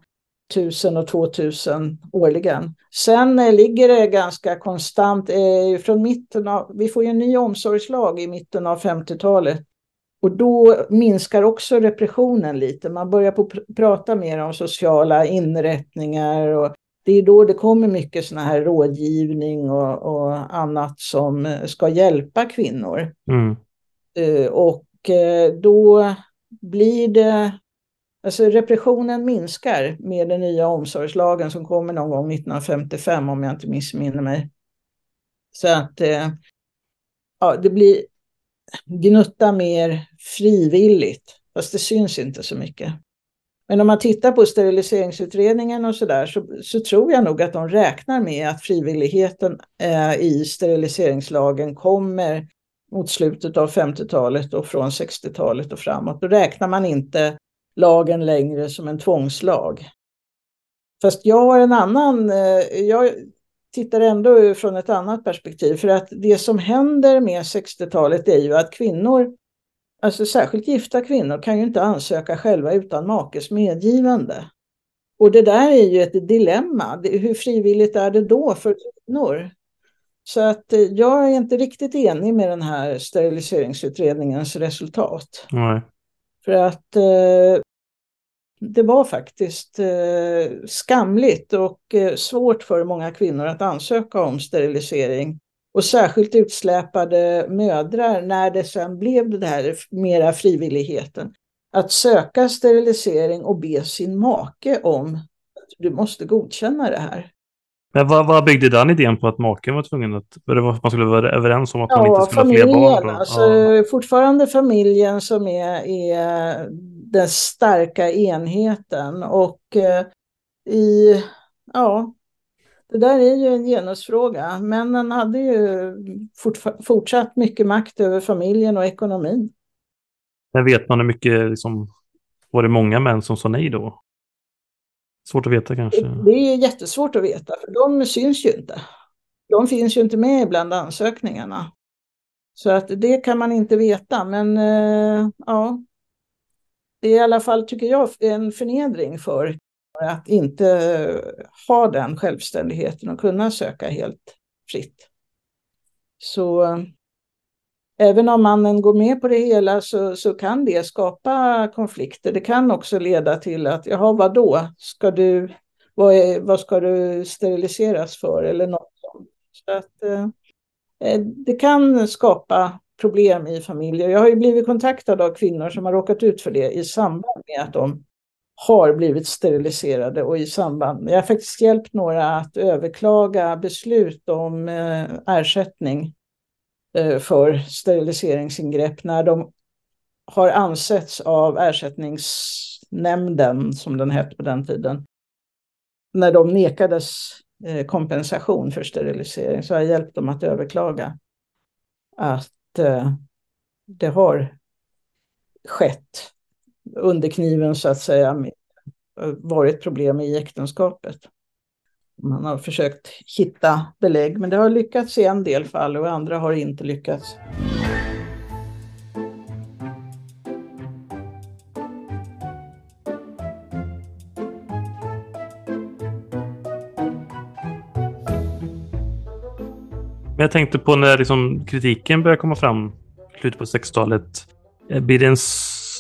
1000 och 2000 årligen. Sen eh, ligger det ganska konstant eh, från mitten av, vi får ju en ny omsorgslag i mitten av 50-talet. Och då minskar också repressionen lite. Man börjar på pr prata mer om sociala inrättningar och det är då det kommer mycket såna här rådgivning och, och annat som ska hjälpa kvinnor. Mm. Uh, och uh, då blir det, alltså repressionen minskar med den nya omsorgslagen som kommer någon gång 1955 om jag inte missminner mig. Så att eh, ja, det blir gnutta mer frivilligt, fast det syns inte så mycket. Men om man tittar på steriliseringsutredningen och sådär så, så tror jag nog att de räknar med att frivilligheten eh, i steriliseringslagen kommer mot slutet av 50-talet och från 60-talet och framåt. Då räknar man inte lagen längre som en tvångslag. Fast jag har en annan, eh, jag tittar ändå från ett annat perspektiv för att det som händer med 60-talet är ju att kvinnor Alltså särskilt gifta kvinnor kan ju inte ansöka själva utan makes medgivande. Och det där är ju ett dilemma. Hur frivilligt är det då för kvinnor? Så att eh, jag är inte riktigt enig med den här steriliseringsutredningens resultat. Nej. För att eh, det var faktiskt eh, skamligt och eh, svårt för många kvinnor att ansöka om sterilisering och särskilt utsläpade mödrar när det sen blev det här mera frivilligheten. Att söka sterilisering och be sin make om att du måste godkänna det här. Men vad, vad byggde den idén på att maken var tvungen att, det att man skulle vara överens om att man inte skulle familjen, ha fler barn? Alltså, ja. Fortfarande familjen som är, är den starka enheten och eh, i, ja, det där är ju en genusfråga. Männen hade ju fortsatt mycket makt över familjen och ekonomin. Men vet man hur mycket, liksom, var det många män som sa nej då? Svårt att veta kanske? Det är jättesvårt att veta, för de syns ju inte. De finns ju inte med bland ansökningarna. Så att det kan man inte veta, men eh, ja. Det är i alla fall, tycker jag, en förnedring för att inte ha den självständigheten och kunna söka helt fritt. Så eh, även om mannen går med på det hela så, så kan det skapa konflikter. Det kan också leda till att, jaha, vad då? Ska du, vad, är, vad ska du steriliseras för? Eller något sånt. Så att, eh, eh, det kan skapa problem i familjer. Jag har ju blivit kontaktad av kvinnor som har råkat ut för det i samband med att de har blivit steriliserade och i samband, jag har faktiskt hjälpt några att överklaga beslut om eh, ersättning Eh, för steriliseringsingrepp när de har ansetts av ersättningsnämnden, som den hette på den tiden, när de nekades eh, kompensation för sterilisering, så har jag hjälpt dem att överklaga att eh, det har skett under kniven så att säga varit problem i äktenskapet. Man har försökt hitta belägg, men det har lyckats i en del fall och andra har inte lyckats. Men jag tänkte på när liksom kritiken började komma fram i slutet på 60-talet. Eh, blir det en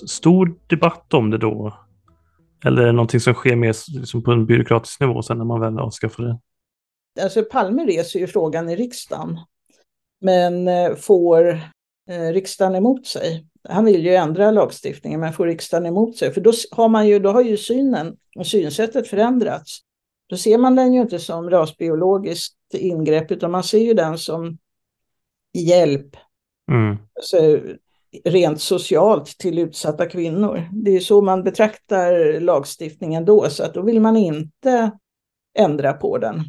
stor debatt om det då? Eller är det någonting som sker mer liksom på en byråkratisk nivå sen när man väl avskaffar det? Alltså Palme reser ju frågan i riksdagen. Men eh, får eh, riksdagen emot sig? Han vill ju ändra lagstiftningen men får riksdagen emot sig? För då har, man ju, då har ju synen och synsättet förändrats. Då ser man den ju inte som rasbiologiskt ingrepp utan man ser ju den som hjälp. Mm. Alltså, rent socialt till utsatta kvinnor. Det är så man betraktar lagstiftningen då, så att då vill man inte ändra på den.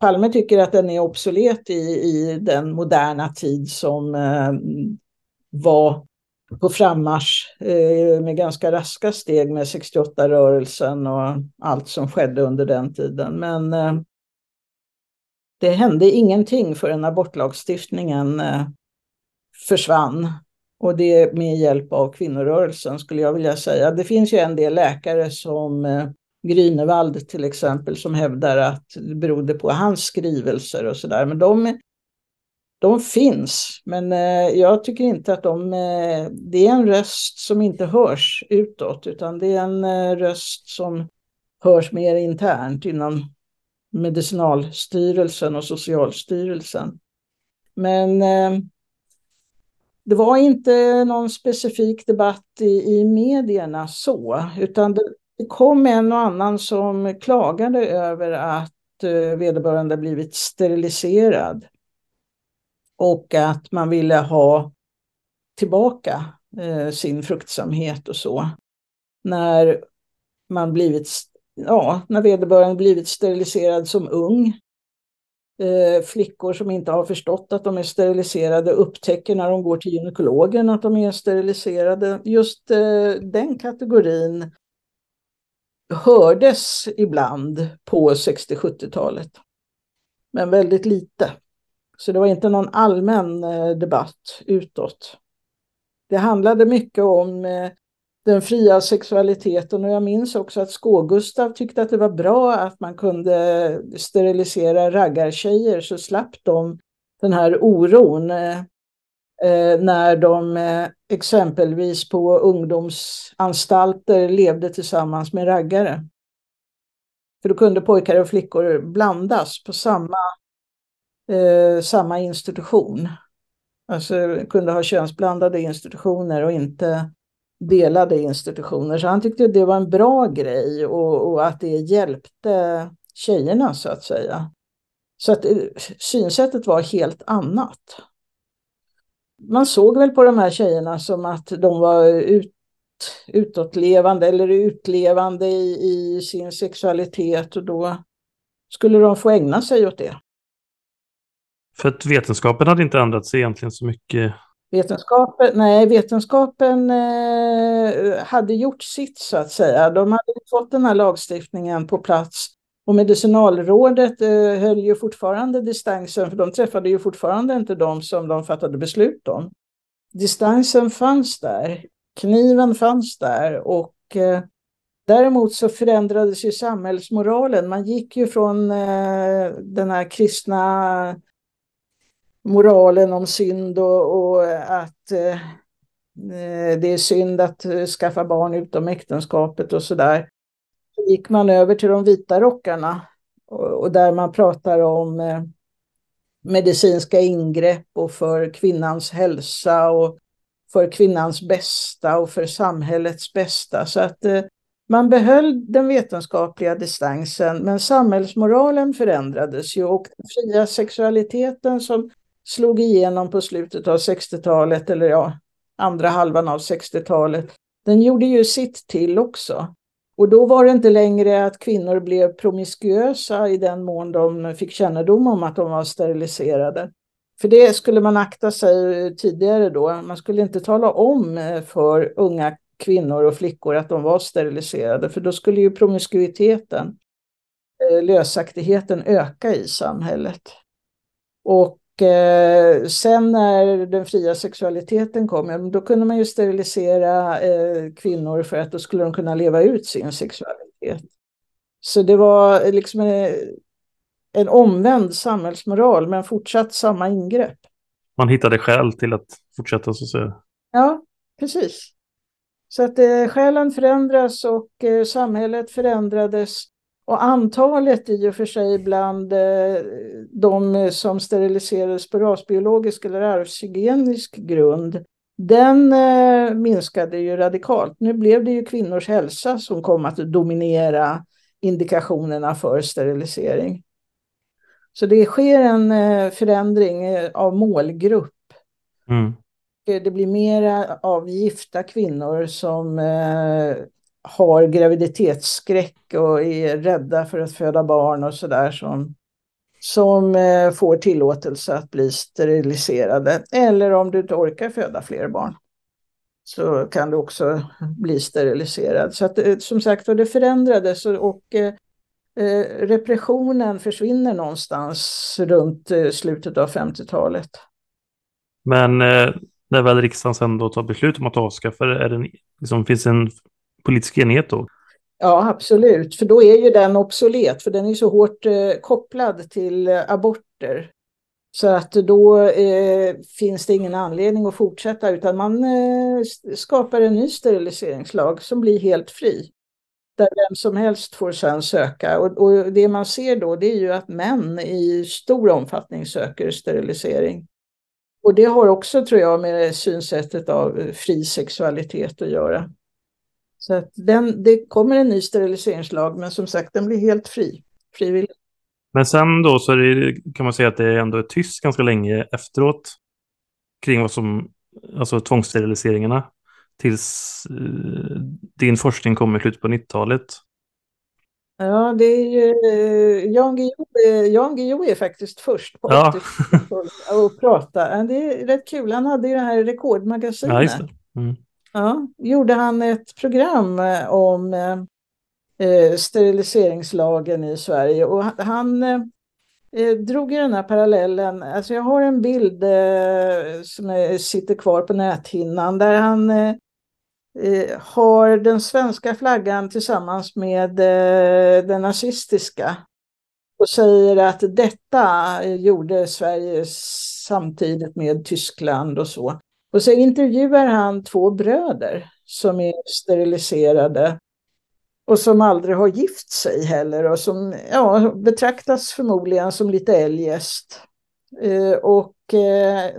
Palme tycker att den är obsolet i, i den moderna tid som eh, var på frammarsch eh, med ganska raska steg med 68-rörelsen och allt som skedde under den tiden. Men eh, det hände ingenting förrän abortlagstiftningen eh, försvann och det med hjälp av kvinnorörelsen skulle jag vilja säga. Det finns ju en del läkare som eh, Grünewald till exempel som hävdar att det berodde på hans skrivelser och sådär. Men de, de finns, men eh, jag tycker inte att de... Eh, det är en röst som inte hörs utåt utan det är en röst som hörs mer internt inom Medicinalstyrelsen och Socialstyrelsen. Men eh, det var inte någon specifik debatt i, i medierna så, utan det, det kom en och annan som klagade över att eh, vederbörande blivit steriliserad. Och att man ville ha tillbaka eh, sin fruktsamhet och så. När man blivit, ja, när vederbörande blivit steriliserad som ung eh, flickor som inte har förstått att de är steriliserade upptäcker när de går till gynekologen att de är steriliserade. Just eh, den kategorin hördes ibland på 60-70-talet. Men väldigt lite. Så det var inte någon allmän eh, debatt utåt. Det handlade mycket om eh, den fria sexualiteten och jag minns också att Skå-Gustav tyckte att det var bra att man kunde sterilisera raggartjejer så slapp de den här oron eh, eh, när de eh, exempelvis på ungdomsanstalter levde tillsammans med raggare. För då kunde pojkar och flickor blandas på samma, eh, samma institution. Alltså kunde ha könsblandade institutioner och inte delade institutioner. Så han tyckte det var en bra grej och, och att det hjälpte tjejerna så att säga. Så att eh, synsättet var helt annat. Man såg väl på de här tjejerna som att de var ut, utåtlevande eller utlevande i, i sin sexualitet och då skulle de få ägna sig åt det. För att vetenskapen hade inte ändrats egentligen så mycket Vetenskapen, nej, vetenskapen eh, hade gjort sitt så att säga. De hade fått den här lagstiftningen på plats och medicinalrådet eh, höll ju fortfarande distansen för de träffade ju fortfarande inte de som de fattade beslut om. Distansen fanns där, kniven fanns där och eh, däremot så förändrades ju samhällsmoralen. Man gick ju från eh, den här kristna moralen om synd och, och eh, att eh, det är synd att eh, skaffa barn utom äktenskapet och sådär. Så gick man över till de vita rockarna och, och där man pratar om eh, medicinska ingrepp och för kvinnans hälsa och för kvinnans bästa och för samhällets bästa. Så att eh, man behöll den vetenskapliga distansen men samhällsmoralen förändrades ju och den fria sexualiteten som slog igenom på slutet av 60-talet, eller ja, andra halvan av 60-talet, den gjorde ju sitt till också. Och då var det inte längre att kvinnor blev promiskuösa i den mån de fick kännedom om att de var steriliserade. För det skulle man akta sig tidigare då. Man skulle inte tala om för unga kvinnor och flickor att de var steriliserade, för då skulle ju promiskuiteten, eh, lösaktigheten öka i samhället. Och eh, sen när den fria sexualiteten kom, då kunde man ju sterilisera eh, kvinnor för att då skulle de kunna leva ut sin sexualitet. Så det var liksom en, en omvänd samhällsmoral, men fortsatt samma ingrepp. Man hittade skäl till att fortsätta så att säga. Ja, precis. Så att eh, skälen förändras och eh, samhället förändrades och antalet i och för sig bland eh, de som steriliserades på rasbiologisk eller arvshygienisk grund, den eh, minskade ju radikalt. Nu blev det ju kvinnors hälsa som kom att dominera indikationerna för sterilisering. Så det sker en eh, förändring av målgrupp. Mm. Det blir mer av gifta kvinnor som har graviditetsskräck och är rädda för att föda barn och sådär som, som eh, får tillåtelse att bli steriliserade. Eller om du inte orkar föda fler barn så kan du också bli steriliserad. Så att, eh, som sagt det förändrades och, och eh, repressionen försvinner någonstans runt slutet av 50-talet. Men eh, när väl riksdagen sen då tar beslut om att avskaffa det, är det liksom, finns en politisk enighet då? Ja, absolut. För då är ju den obsolet, för den är så hårt eh, kopplad till eh, aborter. Så att då eh, finns det ingen anledning att fortsätta, utan man eh, skapar en ny steriliseringslag som blir helt fri. Där vem som helst får sedan söka. Och, och det man ser då, det är ju att män i stor omfattning söker sterilisering. Och det har också, tror jag, med synsättet av eh, fri sexualitet att göra. Så att den, det kommer en ny steriliseringslag, men som sagt, den blir helt fri, frivillig. Men sen då så det, kan man säga att det ändå är tyst ganska länge efteråt kring vad som, alltså tvångssteriliseringarna, tills eh, din forskning kommer i slutet på 90-talet. Ja, det är ju, eh, Jan Guillou, Jan Guillou är faktiskt först på ja. att prata. Det är rätt kul, han hade ju det här rekordmagasinet. Ja, mm ja, gjorde han ett program eh, om eh, eh, steriliseringslagen i Sverige? Och han eh, eh, drog ju den här parallellen, alltså jag har en bild eh, som sitter kvar på näthinnan där han eh, har den svenska flaggan tillsammans med den nazistiska. Och säger att detta gjorde Sverige samtidigt med Tyskland och så. Och så intervjuar han två bröder som är steriliserade och som aldrig har gift sig heller och som ja, betraktas förmodligen som lite eljest. Eh, och eh,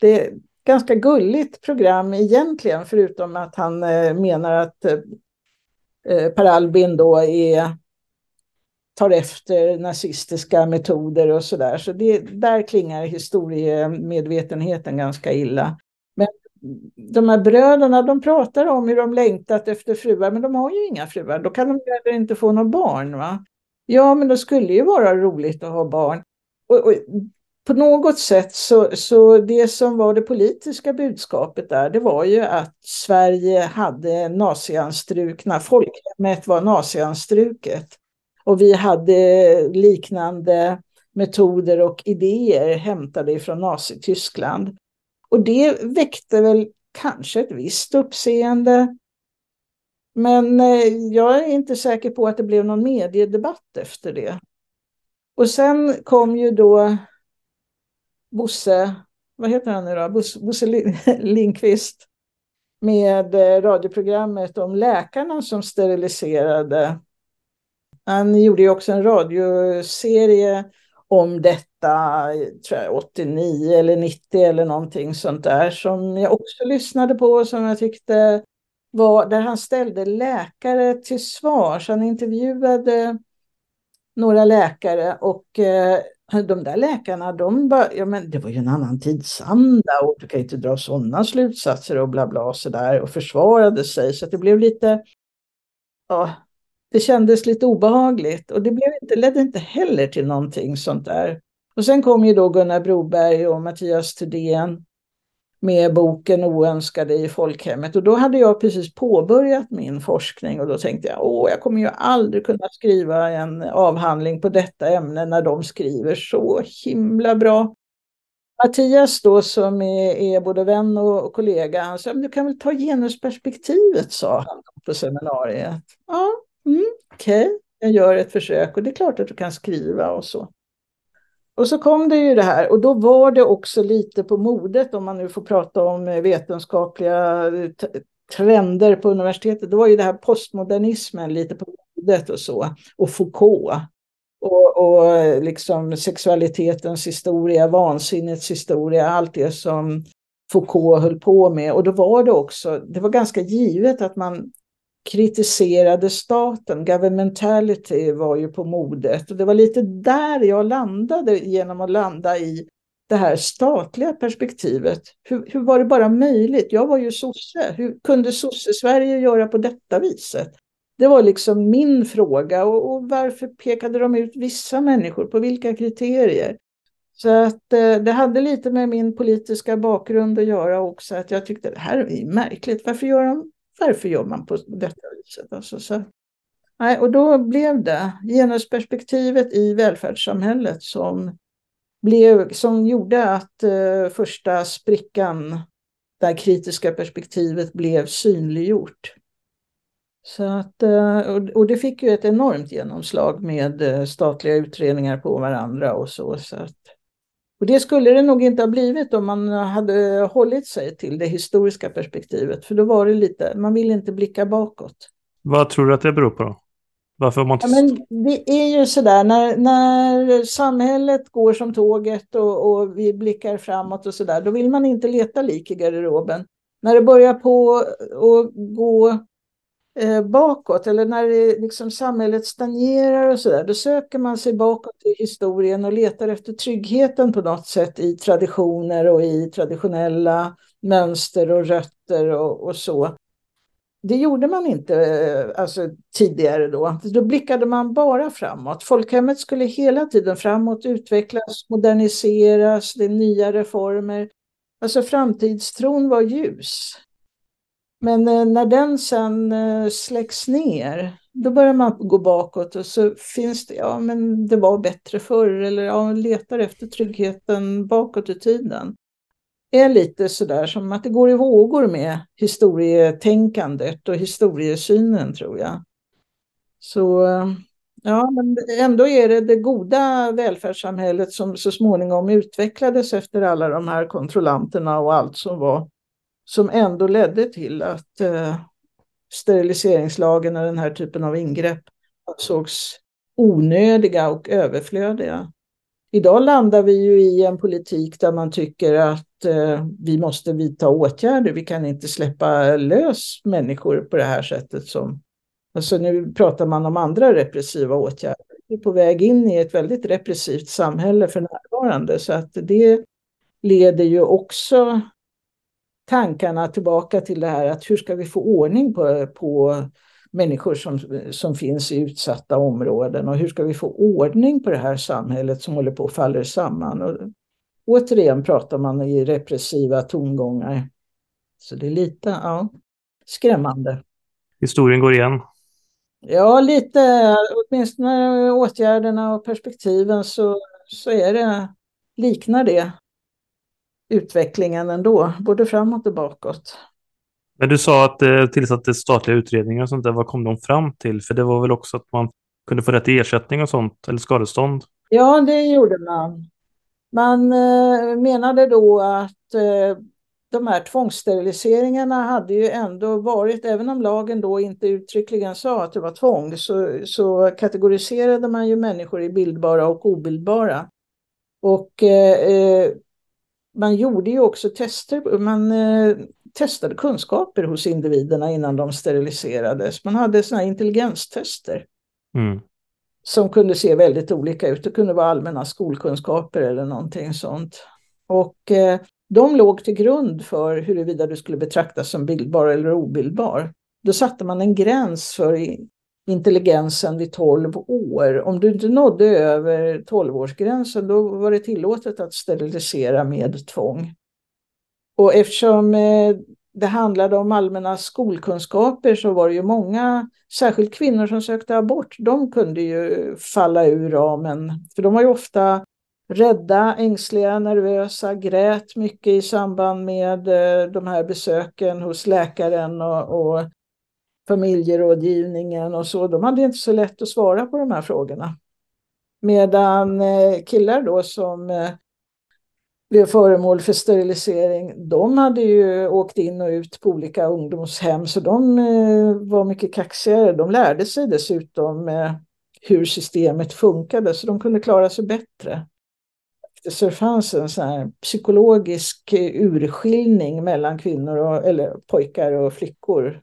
det är ganska gulligt program egentligen, förutom att han eh, menar att eh, eh, Per Albin då är, tar efter nazistiska metoder och sådär. Så det, där klingar historiemedvetenheten ganska illa. Men de här bröderna, de pratar om hur de längtat efter fruar, men de har ju inga fruar. Då kan de heller inte få några barn. Va? Ja, men det skulle ju vara roligt att ha barn. Och, och, på något sätt så, så det som var det politiska budskapet där, det var ju att Sverige hade nazianstrukna, folkhemmet var nazianstruket. Och vi hade liknande metoder och idéer hämtade från Nazityskland. Och det väckte väl kanske ett visst uppseende. Men eh, jag är inte säker på att det blev någon mediedebatt efter det. Och sen kom ju då Bosse, vad heter han nu då? Bosse, Bosse Lindqvist med eh, radioprogrammet om läkarna som steriliserade. Han gjorde ju också en radioserie om detta, tror jag, 89 eller 90 eller någonting sånt där, som jag också lyssnade på som jag tyckte var där han ställde läkare till svars. Han intervjuade några läkare och eh, de där läkarna, de bara, ja men det var ju en annan tidsanda och du kan ju inte dra sådana slutsatser och bla bla så där och försvarade sig så att det blev lite, ja, det kändes lite obehagligt och det blev inte, ledde inte heller till någonting sånt där. Och sen kom ju då Gunnar Broberg och Mattias Thedéen med boken Oönskade i folkhemmet. Och då hade jag precis påbörjat min forskning och då tänkte jag, åh, jag kommer ju aldrig kunna skriva en avhandling på detta ämne när de skriver så himla bra. Mattias då som är, är både vän och, och kollega, han sa, du kan väl ta genusperspektivet, sa han på seminariet. Ja, mm, okej, okay. jag gör ett försök och det är klart att du kan skriva och så. Och så kom det ju det här och då var det också lite på modet om man nu får prata om eh, vetenskapliga eh, trender på universitetet. Då var ju det här postmodernismen lite på modet och så. Och Foucault. Och, och eh, liksom sexualitetens historia, vansinnets historia, allt det som Foucault höll på med. Och då var det också, det var ganska givet att man kritiserade staten. Governmentality var ju på modet och det var lite där jag landade genom att landa i det här statliga perspektivet. Hur, hur var det bara möjligt? Jag var ju sosse. Hur kunde sosse-Sverige göra på detta viset? Det var liksom min fråga och, och, varför pekade de ut vissa människor? På vilka kriterier? Så att eh, det hade lite med min politiska bakgrund att göra också, att jag tyckte det här är märkligt. Varför gör de varför gör man på detta viset? Alltså, så, nej, och då blev det genusperspektivet i välfärdssamhället som, blev, som gjorde att eh, första sprickan, det kritiska perspektivet, blev synliggjort. Så att, eh, och det fick ju ett enormt genomslag med eh, statliga utredningar på varandra och så. så att, och det skulle det nog inte ha blivit om man hade hållit sig till det historiska perspektivet. För då var det lite, man vill inte blicka bakåt. Vad tror du att det beror på då? Varför man inte... ja, men det är ju sådär när, när samhället går som tåget och, och vi blickar framåt och sådär, då vill man inte leta lik i garderoben. När det börjar på att gå eh, bakåt eller när det, liksom, samhället stagnerar och sådär, då söker man sig bakåt i historien och letar efter tryggheten på något sätt i traditioner och i traditionella mönster och rötter och, och så. Det gjorde man inte eh, alltså, tidigare då. Då blickade man bara framåt. Folkhemmet skulle hela tiden framåt utvecklas, moderniseras, det är nya reformer. Alltså framtidstron var ljus. Men eh, när den sen eh, släcks ner, då börjar man gå bakåt och så finns det, ja men det var bättre förr eller ja, letar efter tryggheten bakåt i tiden. Det är lite sådär som att det går i vågor med historietänkandet och historiesynen tror jag. Så eh, ja, men ändå är det det goda välfärdssamhället som så småningom utvecklades efter alla de här kontrollanterna och allt som var som ändå ledde till att eh, steriliseringslagen och den här typen av ingrepp ansågs onödiga och överflödiga. Idag landar vi ju i en politik där man tycker att eh, vi måste vidta åtgärder. Vi kan inte släppa lös människor på det här sättet som... Alltså nu pratar man om andra repressiva åtgärder. Vi är på väg in i ett väldigt repressivt samhälle för närvarande så att det leder ju också tankarna tillbaka till det här att hur ska vi få ordning på, på människor som, som finns i utsatta områden och hur ska vi få ordning på det här samhället som håller på att falla samman. Och återigen pratar man i repressiva tongångar. Så det är lite ja, skrämmande. Historien går igen. Ja, lite. Åtminstone åtgärderna och perspektiven så, så är det, liknar det utvecklingen ändå, både framåt och bakåt. Men du sa att det tillsattes statliga utredningar och sånt där. Vad kom de fram till? För det var väl också att man kunde få rätt till ersättning och sånt, eller skadestånd? Ja, det gjorde man. Man eh, menade då att eh, de här tvångssteriliseringarna hade ju ändå varit, även om lagen då inte uttryckligen sa att det var tvång, så, så kategoriserade man ju människor i bildbara och obildbara. Och eh, eh man gjorde ju också tester, man eh, testade kunskaper hos individerna innan de steriliserades. Man hade sådana intelligenstester. Mm. Som kunde se väldigt olika ut. Det kunde vara allmänna skolkunskaper eller någonting sånt. Och eh, de låg till grund för huruvida du skulle betraktas som bildbar eller obildbar. Då satte man en gräns för intelligensen vid 12 år. Om du inte nådde över 12-årsgränsen då var det tillåtet att sterilisera med tvång. Och eftersom eh, det handlade om allmänna skolkunskaper så var det ju många, särskilt kvinnor som sökte abort, de kunde ju falla ur ramen. För de var ju ofta rädda, ängsliga, nervösa, grät mycket i samband med eh, de här besöken hos läkaren och, och familjerådgivningen och så. De hade inte så lätt att svara på de här frågorna. Medan eh, killar då som eh, blev föremål för sterilisering, de hade ju åkt in och ut på olika ungdomshem så de eh, var mycket kaxigare. De lärde sig dessutom hur systemet funkade så de kunde klara sig bättre så det fanns en sån här psykologisk urskiljning mellan kvinnor och, eller pojkar och flickor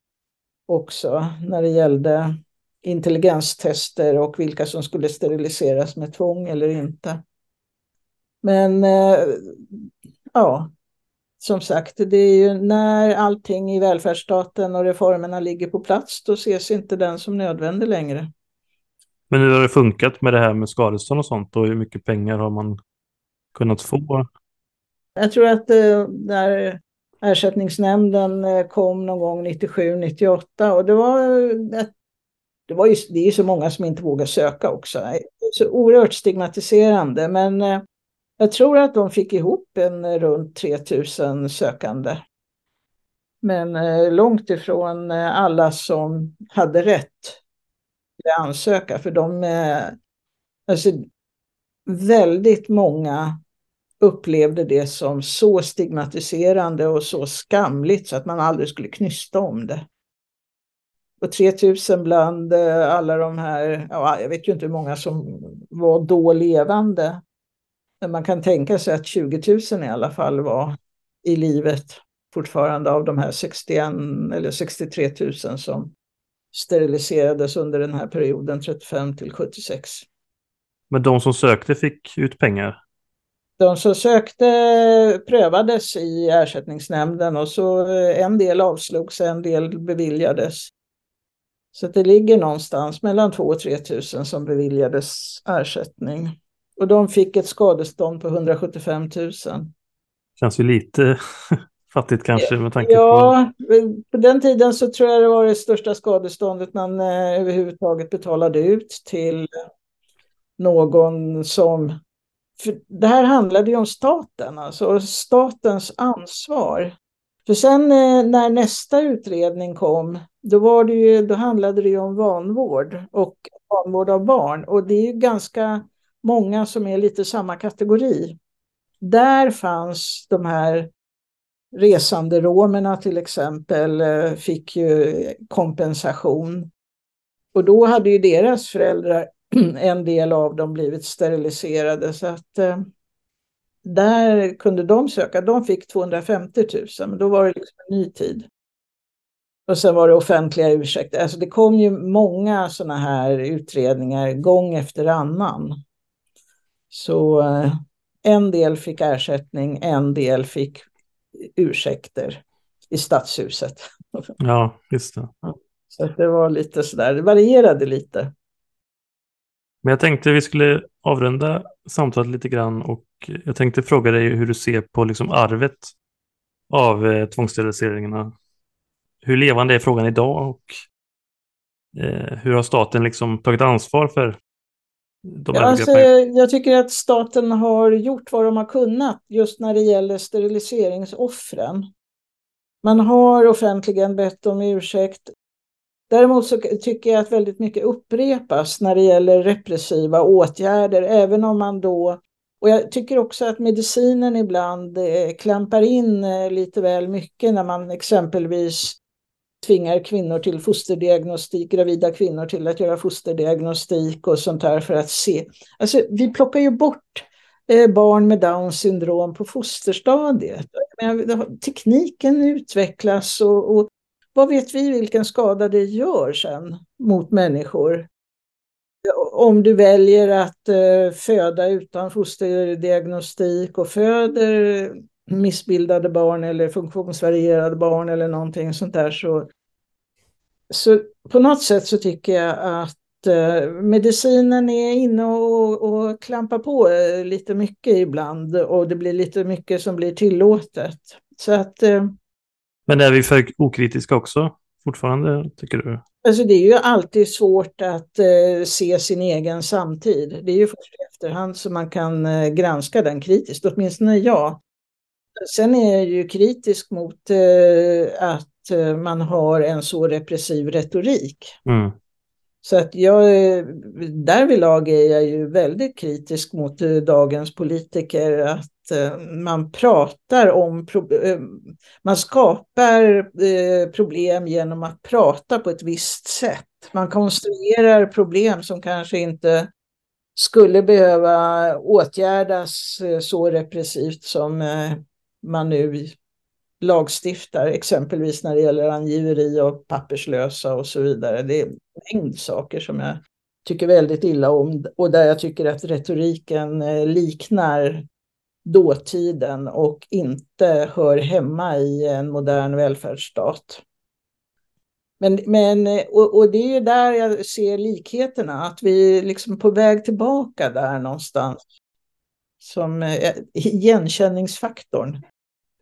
också när det gällde intelligenstester och vilka som skulle steriliseras med tvång eller inte. Men eh, ja, som sagt, det är ju när allting i välfärdsstaten och reformerna ligger på plats, då ses inte den som nödvändig längre. Men hur har det funkat med det här med skadestånd och sånt och hur mycket pengar har man kunnat få? Jag tror att eh, när ersättningsnämnden eh, kom någon gång 97-98 och det var, ett det var ju, det är så många som inte vågar söka också. Det är så oerhört stigmatiserande men eh, jag tror att de fick ihop en runt 3000 sökande. Men långt ifrån alla som hade rätt att ansöka för de, alltså väldigt många upplevde det som så stigmatiserande och så skamligt så att man aldrig skulle knysta om det. Och 3000 bland eh, alla de här, ja, jag vet ju inte hur många som var då levande. Men man kan tänka sig att 20 000 i alla fall var i livet fortfarande av de här 61 eller 63 000 som steriliserades under den här perioden 35 till 76. Men de som sökte fick ut pengar? De som sökte prövades i ersättningsnämnden och så eh, en del avslogs, en del beviljades. Så det ligger någonstans mellan 2 och 3 tusen som beviljades ersättning. Och de fick ett skadestånd på 175 000. Känns ju lite fattigt kanske med tanke ja, på... Ja, på den tiden så tror jag det var det största skadeståndet man eh, överhuvudtaget betalade ut till någon som för det här handlade ju om staten, alltså statens ansvar. För sen eh, när nästa utredning kom, då, var det ju, då handlade det ju om vanvård och vanvård av barn. Och det är ju ganska många som är lite samma kategori. Där fanns de här resande romerna till exempel, eh, fick ju kompensation. Och då hade ju deras föräldrar en del av dem blivit steriliserade. Så att, eh, där kunde de söka. De fick 250 000, men då var det liksom en ny tid. Och sen var det offentliga ursäkter. Alltså det kom ju många sådana här utredningar gång efter annan. Så eh, en del fick ersättning, en del fick ursäkter i stadshuset. Ja, just det. Så det var lite sådär, det varierade lite. Men jag tänkte vi skulle avrunda samtalet lite grann och jag tänkte fråga dig hur du ser på liksom arvet av eh, tvångssteriliseringarna. Hur levande är frågan idag och eh, hur har staten liksom tagit ansvar för de ja, alltså, Jag tycker att staten har gjort vad de har kunnat just när det gäller steriliseringsoffren. Man har offentligen bett om ursäkt. Däremot så tycker jag att väldigt mycket upprepas när det gäller repressiva åtgärder, även om man då och jag tycker också att medicinen ibland eh, klampar in eh, lite väl mycket när man exempelvis tvingar kvinnor till fosterdiagnostik, gravida kvinnor till att göra fosterdiagnostik och sånt här för att se. Alltså, vi plockar ju bort eh, barn med Downs syndrom på fosterstadiet. Tekniken utvecklas och, och vad vet vi vilken skada det gör sen mot människor? Om du väljer att eh, föda utan fosterdiagnostik och föder missbildade barn eller funktionsvarierade barn eller någonting sånt där så, så på något sätt så tycker jag att eh, medicinen är inne och, och klampar på eh, lite mycket ibland och det blir lite mycket som blir tillåtet. Så att eh, men är vi för okritiska också fortfarande, tycker du? Alltså det är ju alltid svårt att eh, se sin egen samtid. Det är ju först i efterhand som man kan eh, granska den kritiskt, åtminstone jag. Sen är jag ju kritisk mot eh, att eh, man har en så repressiv retorik. Mm. Så att jag, eh, därvidlag är jag ju väldigt kritisk mot eh, dagens politiker. Att Eh, man pratar om, eh, man skapar eh, problem genom att prata på ett visst sätt. Man konstruerar problem som kanske inte skulle behöva åtgärdas så repressivt som man nu lagstiftar, exempelvis när det gäller angiveri och papperslösa och så vidare. Det är en mängd saker som jag tycker väldigt illa om och där jag tycker att retoriken liknar dåtiden och inte hör hemma i en modern välfärdsstat. Men, men och, och, det är ju där jag ser likheterna, att vi är liksom på väg tillbaka där någonstans. Som eh, igenkänningsfaktorn.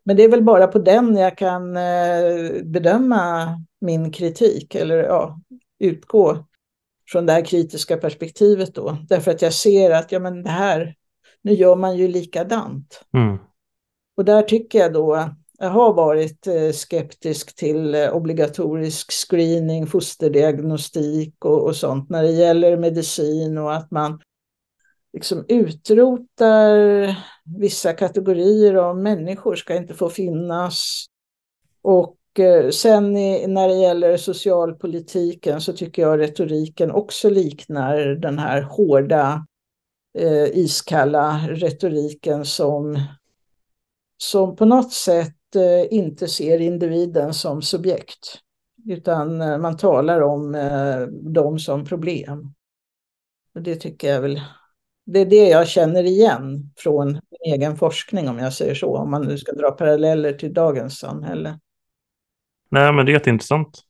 Men det är väl bara på den jag kan eh, bedöma min kritik, eller ja, utgå från det här kritiska perspektivet då. Därför att jag ser att ja, men det här nu gör man ju likadant. Mm. Och där tycker jag då, jag har varit eh, skeptisk till eh, obligatorisk screening, fosterdiagnostik och, och sånt när det gäller medicin och att man liksom utrotar vissa kategorier av människor ska inte få finnas. Och eh, sen när det gäller socialpolitiken så tycker jag retoriken också liknar den här hårda eh, iskalla retoriken som, som på något sätt eh, inte ser individen som subjekt. Utan eh, man talar om eh, dem som problem. Och det tycker jag väl, det är det jag känner igen från min egen forskning om jag säger så, om man nu ska dra paralleller till dagens samhälle. Nej, men det är jätteintressant.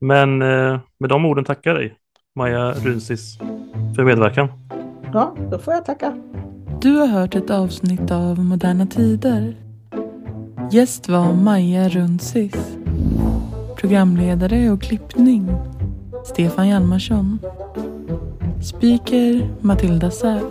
Men eh, med de orden tackar jag dig, Maja Runsis, för medverkan. Ja, då får jag tacka. Du har hört ett avsnitt av Moderna Tider. Gäst var Maja Rundsis. Programledare och klippning Stefan Hjalmarsson. Speaker Matilda Säv.